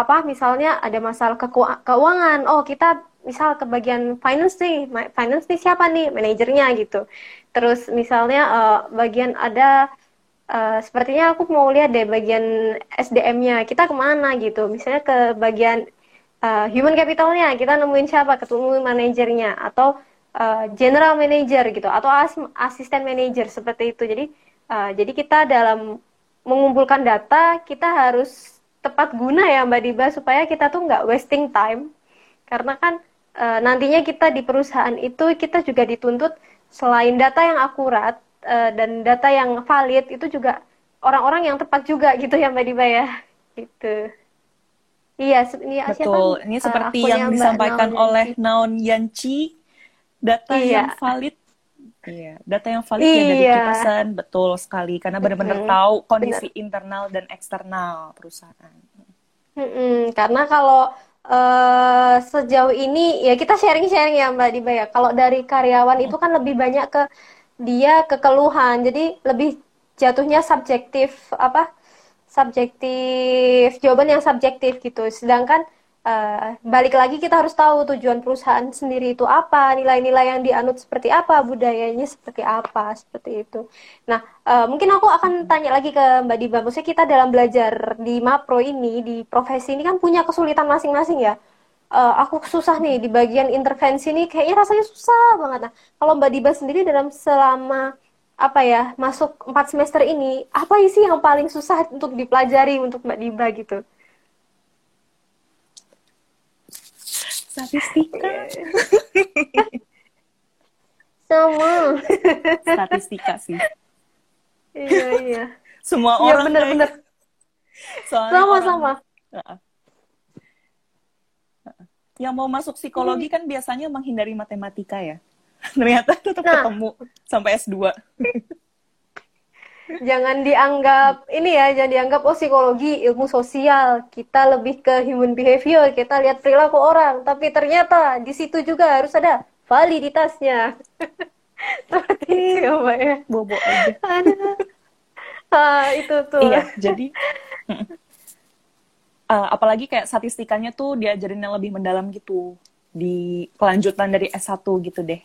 apa misalnya ada masalah ke keuangan, oh kita misal ke bagian finance nih, finance nih siapa nih? Manajernya gitu. Terus misalnya uh, bagian ada uh, sepertinya aku mau lihat deh bagian SDM-nya kita ke mana gitu. Misalnya ke bagian uh, human capitalnya. Kita nemuin siapa? Ketemu manajernya. Atau uh, general manager gitu. Atau as asisten manager seperti itu. Jadi uh, jadi kita dalam mengumpulkan data kita harus tepat guna ya Mbak Diba supaya kita tuh nggak wasting time karena kan uh, nantinya kita di perusahaan itu kita juga dituntut selain data yang akurat uh, dan data yang valid itu juga orang-orang yang tepat juga gitu ya Mbak Diba ya gitu. Iya, ini Betul. Siapa? Ini seperti uh, yang disampaikan Naon oleh Naon Yanci, data iya. yang valid. Iya, data yang valid iya. ya dari pesan betul sekali karena benar-benar mm-hmm. tahu kondisi Bener. internal dan eksternal perusahaan. Mm-hmm. Karena kalau uh, sejauh ini ya kita sharing-sharing ya Mbak Diba ya. Kalau dari karyawan itu kan lebih banyak ke dia kekeluhan, jadi lebih jatuhnya subjektif apa subjektif jawaban yang subjektif gitu sedangkan uh, balik lagi kita harus tahu tujuan perusahaan sendiri itu apa nilai-nilai yang dianut seperti apa budayanya seperti apa seperti itu. Nah uh, mungkin aku akan tanya lagi ke Mbak Diba. Maksudnya kita dalam belajar di Mapro ini di profesi ini kan punya kesulitan masing-masing ya. Uh, aku susah nih di bagian intervensi ini kayaknya rasanya susah banget. Nah kalau Mbak Diba sendiri dalam selama apa ya masuk empat semester ini apa sih yang paling susah untuk dipelajari untuk Mbak Diba gitu? Statistika. *laughs* Sama. Statistika sih. iya iya. Semua iya, orang. bener-bener. Sama-sama. Yang mau masuk psikologi hmm. kan biasanya menghindari matematika ya *laughs* ternyata tetap nah, ketemu sampai S2 *laughs* jangan dianggap ini ya jangan dianggap oh psikologi ilmu sosial. Kita lebih ke human behavior kita lihat perilaku orang. Tapi ternyata di situ juga harus ada validitasnya. *laughs* Seperti itu ya mbak ya. Bobo aja. *laughs* Ah, itu tuh. Iya jadi uh, apalagi kayak statistikanya tuh diajarin yang lebih mendalam gitu. Di kelanjutan dari S1 gitu deh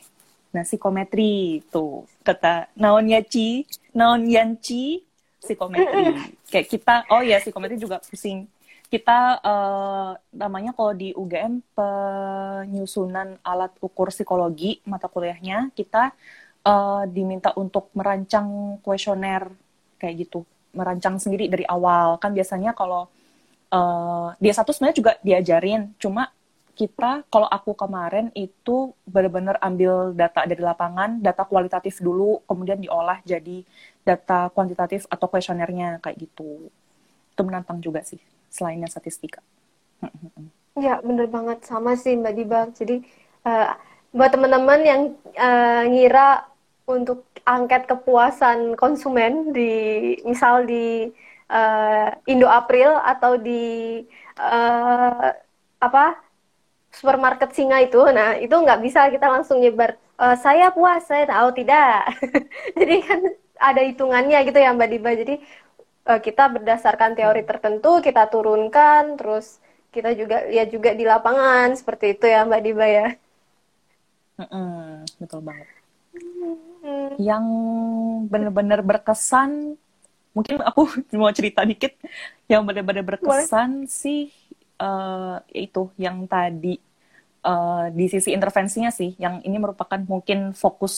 Nah, psikometri itu kata naonnya Ci, naon yanci psikometri. *laughs* Kayak kita, oh ya psikometri juga pusing. Kita uh, namanya kalau di UGM penyusunan alat ukur psikologi mata kuliahnya kita uh, diminta untuk merancang kuesioner kayak gitu, merancang sendiri dari awal. Kan biasanya kalau uh, dia satu sebenarnya juga diajarin, cuma kita kalau aku kemarin itu benar-benar ambil data dari lapangan, data kualitatif dulu, kemudian diolah jadi data kuantitatif atau kuesionernya kayak gitu. Itu menantang juga sih, selainnya statistika. Ya, bener banget sama sih Mbak Diba. Jadi uh, buat teman-teman yang uh, ngira untuk angket kepuasan konsumen di misal di uh, Indo April atau di uh, apa supermarket singa itu, nah itu nggak bisa kita langsung nyebar. E, saya puas, saya tahu tidak. *laughs* Jadi kan ada hitungannya gitu ya Mbak Diba. Jadi uh, kita berdasarkan teori tertentu kita turunkan, terus kita juga lihat juga di lapangan seperti itu ya Mbak Diba ya. Mm-mm, betul banget. Mm. Yang benar-benar berkesan, mungkin aku *laughs* mau cerita dikit. Yang benar-benar berkesan Boleh. sih uh, itu yang tadi uh, di sisi intervensinya sih, yang ini merupakan mungkin fokus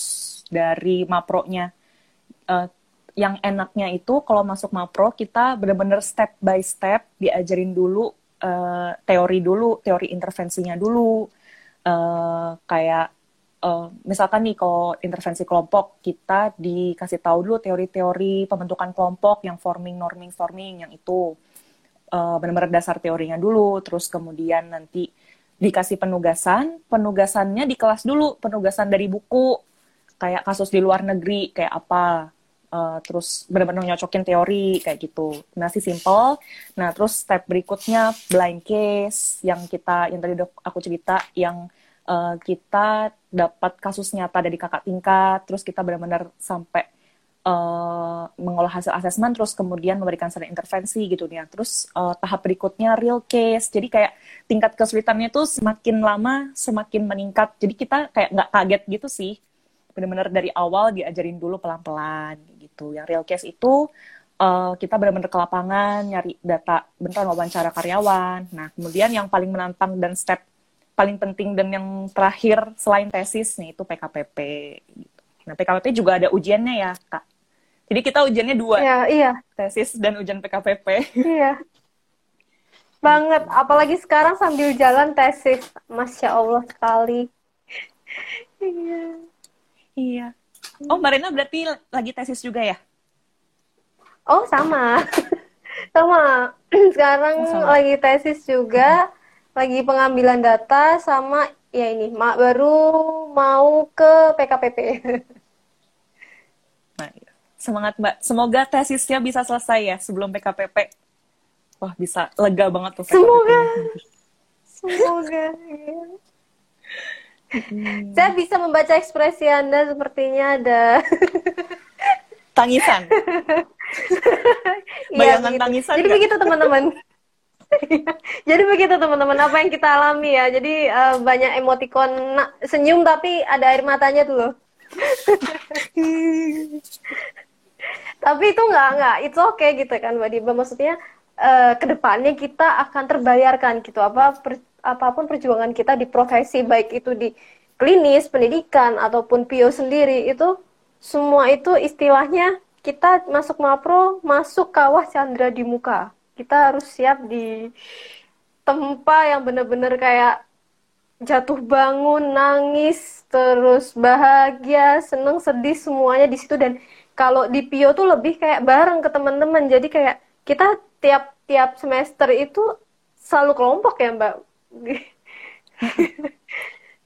dari mapronya. Uh, yang enaknya itu kalau masuk mapro kita benar-benar step by step diajarin dulu uh, teori dulu, teori intervensinya dulu, uh, kayak uh, misalkan nih kalau intervensi kelompok kita dikasih tahu dulu teori-teori pembentukan kelompok yang forming, norming, storming yang itu uh, benar-benar dasar teorinya dulu, terus kemudian nanti dikasih penugasan, penugasannya di kelas dulu, penugasan dari buku kayak kasus di luar negeri kayak apa uh, terus benar-benar nyocokin teori kayak gitu. Masih simple. Nah terus step berikutnya blind case yang kita yang tadi aku cerita yang uh, kita dapat kasus nyata dari kakak tingkat terus kita benar-benar sampai uh, mengolah hasil asesmen terus kemudian memberikan saran intervensi gitu ya terus uh, tahap berikutnya real case jadi kayak tingkat kesulitannya tuh semakin lama semakin meningkat jadi kita kayak nggak kaget gitu sih benar-benar dari awal diajarin dulu pelan-pelan gitu. Yang real case itu uh, kita benar-benar ke lapangan nyari data beneran wawancara karyawan. Nah, kemudian yang paling menantang dan step paling penting dan yang terakhir selain tesis nih itu PKPP gitu. Nah, PKPP juga ada ujiannya ya, Kak. Jadi kita ujiannya dua. Iya, iya. Tesis dan ujian PKPP. Iya. Banget, apalagi sekarang sambil jalan tesis. Masya Allah sekali. iya. Iya. Oh, Mbak Rena berarti lagi tesis juga ya? Oh, sama. sama. Sekarang oh, sama. lagi tesis juga, lagi pengambilan data sama ya ini, mak baru mau ke PKPP. Nah, iya. Semangat Mbak. Semoga tesisnya bisa selesai ya sebelum PKPP. Wah, bisa lega banget tuh. PKPP. Semoga. Semoga. Iya. Hmm. Saya bisa membaca ekspresi Anda sepertinya ada tangisan. *laughs* Iya, Bayangan ya, tangisan. Jadi gak? begitu teman-teman. *laughs* Jadi begitu teman-teman apa yang kita alami ya. Jadi uh, banyak emotikon nah, senyum tapi ada air matanya tuh loh. *laughs* tapi itu nggak nggak. Oke okay gitu kan Mbak Diba. Maksudnya uh, ke depannya kita akan terbayarkan gitu. Apa per, apa pun perjuangan kita di profesi baik itu di klinis, pendidikan ataupun PIO sendiri itu semua itu istilahnya kita masuk mapro, masuk kawah Chandra di muka. Kita harus siap di tempat yang benar-benar kayak jatuh bangun, nangis, terus bahagia, seneng, sedih semuanya di situ. Dan kalau di PIO tuh lebih kayak bareng ke teman-teman. Jadi kayak kita tiap-tiap semester itu selalu kelompok ya, Mbak *laughs*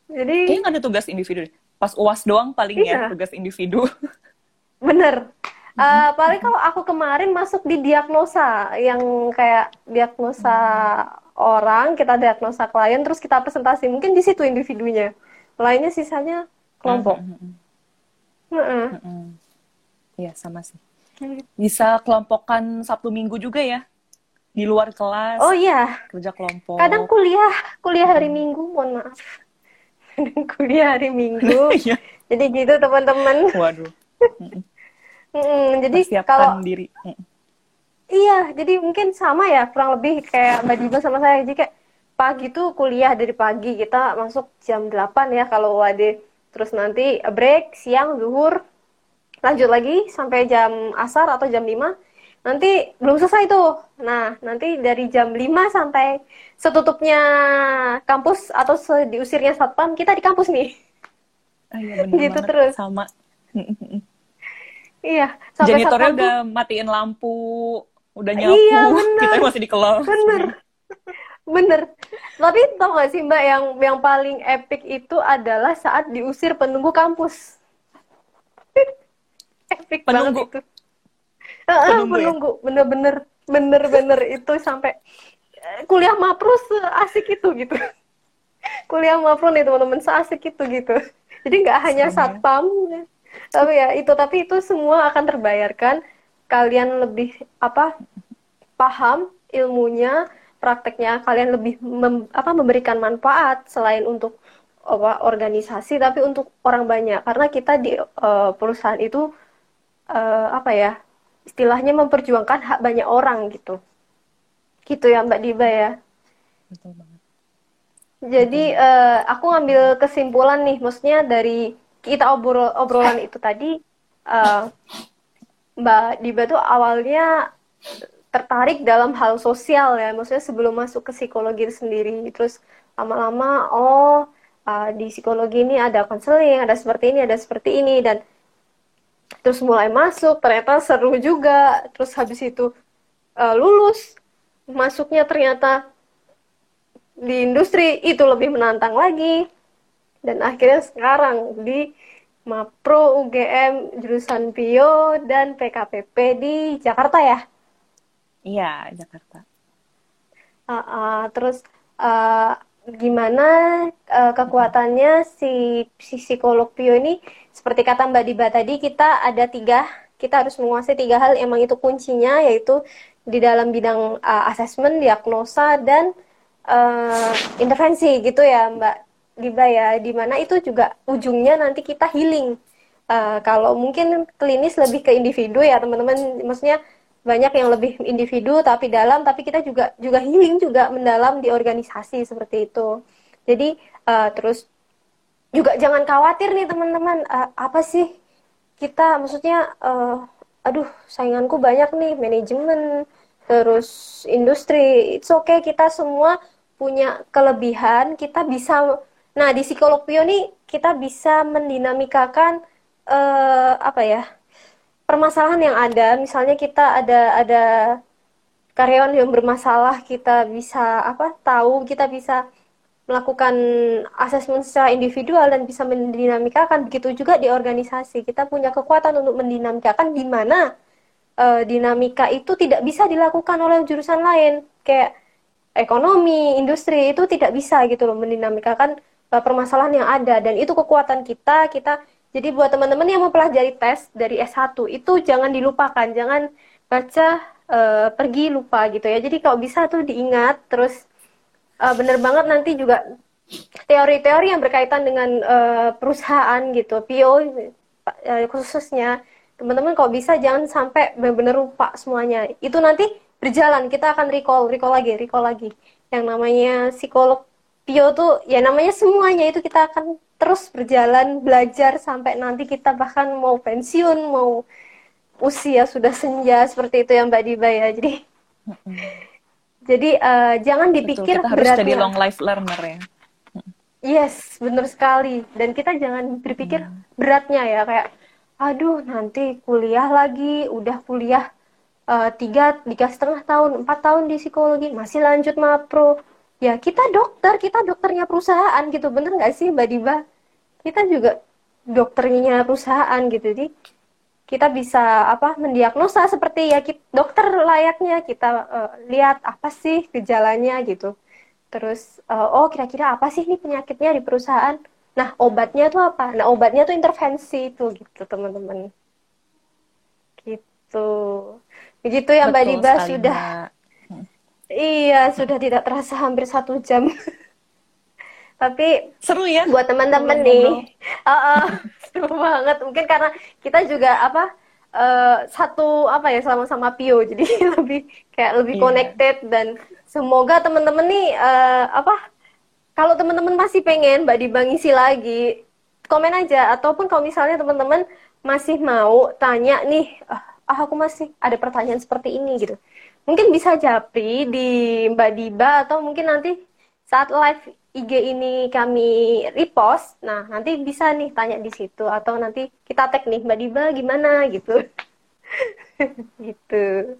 Jadi kayaknya nggak ada tugas individu. Pas uas doang paling ya, iya. ya tugas individu. *laughs* Bener. Uh, paling kalau aku kemarin masuk di diagnosa yang kayak diagnosa hmm. orang, kita diagnosa klien, terus kita presentasi. Mungkin di situ individunya. Lainnya sisanya kelompok. Iya, mm -hmm. -hmm. sama sih. Bisa kelompokan Sabtu Minggu juga ya? di luar kelas. Oh iya. Kerja kelompok. Kadang kuliah, kuliah hari Minggu, mohon maaf. Kadang kuliah hari Minggu. *laughs* Iya. jadi gitu teman-teman. Waduh. mm, jadi kalau diri. Iya, jadi mungkin sama ya, kurang lebih kayak Mbak Diba sama saya. Jadi kayak pagi tuh kuliah dari pagi kita masuk jam 8 ya kalau WAD. Terus nanti break siang zuhur lanjut lagi sampai jam asar atau jam 5 nanti belum selesai tuh. Nah, nanti dari jam 5 sampai setutupnya kampus atau diusirnya satpam, kita di kampus nih. Oh, iya, bener *laughs* gitu banget. terus. Sama. iya, sampai Janitornya udah matiin lampu, udah nyapu, iya, *laughs* bener. kita masih di kelas. Bener. *laughs* Bener. Tapi tau gak sih Mbak, yang yang paling epic itu adalah saat diusir penunggu kampus. Epic penunggu. banget itu penunggu, penunggu. Ya? bener-bener bener-bener itu sampai eh, kuliah mapro asik itu gitu *laughs* kuliah mapro nih teman-teman seasik itu gitu jadi nggak hanya ya. satpam tapi ya itu tapi itu semua akan terbayarkan kalian lebih apa paham ilmunya prakteknya kalian lebih mem, apa memberikan manfaat selain untuk apa organisasi tapi untuk orang banyak karena kita di uh, perusahaan itu uh, apa ya istilahnya memperjuangkan hak banyak orang gitu. Gitu ya Mbak Diba ya. Betul banget. Jadi Betul. Uh, aku ngambil kesimpulan nih, maksudnya dari kita obrol obrolan itu tadi, uh, Mbak Diba tuh awalnya tertarik dalam hal sosial ya, maksudnya sebelum masuk ke psikologi sendiri, terus lama-lama oh uh, di psikologi ini ada konseling, ada seperti ini, ada seperti ini dan terus mulai masuk ternyata seru juga. Terus habis itu uh, lulus. Masuknya ternyata di industri itu lebih menantang lagi. Dan akhirnya sekarang di Mapro UGM jurusan Pio dan PKPP di Jakarta ya? Iya Jakarta. Uh, uh, terus uh, gimana uh, kekuatannya si, si psikolog Pio ini seperti kata Mbak Diba tadi kita ada tiga kita harus menguasai tiga hal. Emang itu kuncinya yaitu di dalam bidang uh, asesmen diagnosa dan uh, intervensi gitu ya Mbak Diba ya. Di mana itu juga ujungnya nanti kita healing. Uh, kalau mungkin klinis lebih ke individu ya teman-teman. Maksudnya banyak yang lebih individu tapi dalam tapi kita juga juga healing juga mendalam di organisasi seperti itu. Jadi uh, terus juga jangan khawatir nih teman-teman. Uh, apa sih? Kita maksudnya uh, aduh sainganku banyak nih. Manajemen terus industri. It's okay kita semua punya kelebihan. Kita bisa nah di psikolog pio nih kita bisa mendinamikakan uh, apa ya permasalahan yang ada. Misalnya kita ada ada karyawan yang bermasalah kita bisa apa tahu kita bisa melakukan asesmen secara individual dan bisa mendinamikakan begitu juga di organisasi. Kita punya kekuatan untuk mendinamikakan di mana uh, dinamika itu tidak bisa dilakukan oleh jurusan lain. Kayak ekonomi industri itu tidak bisa gitu loh mendinamikakan uh, permasalahan yang ada. Dan itu kekuatan kita kita jadi buat teman-teman yang mau pelajari tes dari S1 itu jangan dilupakan. Jangan baca uh, pergi lupa gitu ya. Jadi kalau bisa tuh diingat terus uh, bener banget nanti juga teori-teori yang berkaitan dengan uh, perusahaan gitu, PO uh, eh, khususnya teman-teman kalau bisa jangan sampai benar-benar lupa semuanya. Itu nanti berjalan kita akan recall, recall lagi, recall lagi. Yang namanya psikolog PO tuh ya namanya semuanya itu kita akan terus berjalan belajar sampai nanti kita bahkan mau pensiun, mau usia sudah senja seperti itu yang Mbak Diba ya. Jadi jadi uh, jangan dipikir Betul, kita harus beratnya. jadi long life learner ya. Yes, benar sekali. Dan kita jangan berpikir hmm. beratnya ya kayak, aduh nanti kuliah lagi, udah kuliah uh, tiga tiga setengah tahun, empat tahun di psikologi, masih lanjut mapro. Ya kita dokter, kita dokternya perusahaan gitu, bener nggak sih Mbak Diba? Kita juga dokternya perusahaan gitu, jadi kita bisa apa mendiagnosa seperti ya kita, dokter layaknya kita uh, lihat apa sih gejalanya gitu. Terus uh, oh kira-kira apa sih ini penyakitnya di perusahaan? Nah obatnya tuh apa? Nah obatnya tuh intervensi itu gitu teman-teman. Gitu. Begitu ya mbak Diba sudah. Mbak. iya sudah tidak terasa hampir satu jam *laughs* tapi seru ya. buat teman-teman nih. *laughs* Uh, uh, seru banget. Mungkin karena kita juga apa uh, satu apa ya sama-sama Pio. *laughs* Jadi lebih kayak lebih yeah. connected. Dan semoga teman-teman nih uh, apa kalau teman-teman masih pengen Mbak Diba ngisi lagi komen aja. Ataupun kalau misalnya teman-teman masih mau tanya nih ah aku masih ada pertanyaan seperti ini gitu. Mungkin bisa japri di Mbak Diba atau mungkin nanti saat live IG ini kami repost, nah nanti bisa nih tanya di situ atau nanti kita tag nih Mbak Diba gimana *laughs* gitu. gitu.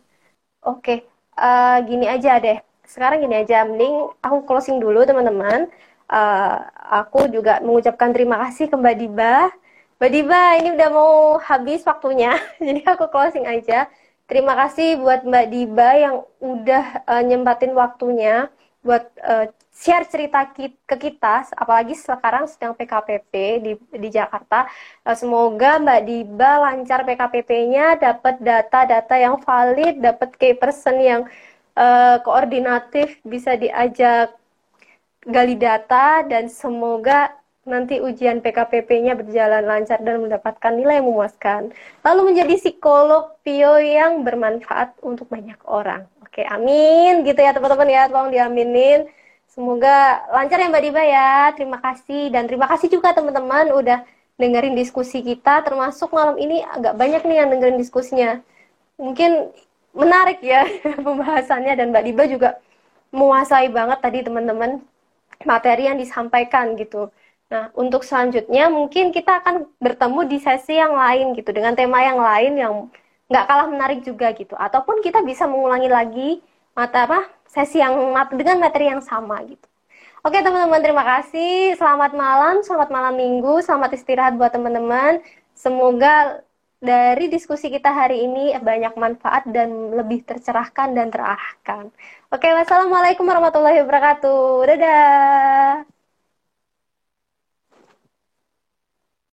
Oke, uh, gini aja deh. Sekarang gini aja, mending aku closing dulu teman-teman. Uh, aku juga mengucapkan terima kasih ke Mbak Diba. Mbak Diba, ini udah mau habis waktunya, *laughs* jadi aku closing aja. Terima kasih buat Mbak Diba yang udah uh, nyempatin waktunya buat uh, share cerita ke kita, apalagi sekarang sedang PKPP di, di Jakarta. Eh, semoga Mbak Diba lancar PKPP-nya, dapat data-data yang valid, dapat key person yang uh, koordinatif, bisa diajak gali data, dan semoga nanti ujian PKPP-nya berjalan lancar dan mendapatkan nilai yang memuaskan. Lalu menjadi psikolog Pio yang bermanfaat untuk banyak orang. Oke, amin. Gitu ya teman-teman ya, tolong diaminin. Semoga lancar ya Mbak Diba ya. Terima kasih dan terima kasih juga teman-teman udah dengerin diskusi kita. Termasuk malam ini agak banyak nih yang dengerin diskusinya. Mungkin menarik ya *laughs* pembahasannya dan Mbak Diba juga menguasai banget tadi teman-teman materi yang disampaikan gitu. Nah, untuk selanjutnya mungkin kita akan bertemu di sesi yang lain gitu dengan tema yang lain yang nggak kalah menarik juga gitu. Ataupun kita bisa mengulangi lagi mata apa sesi yang dengan materi yang sama gitu. Oke teman-teman terima kasih. Selamat malam, selamat malam minggu, selamat istirahat buat teman-teman. Semoga dari diskusi kita hari ini banyak manfaat dan lebih tercerahkan dan terarahkan. Oke, wassalamualaikum warahmatullahi wabarakatuh. Dadah.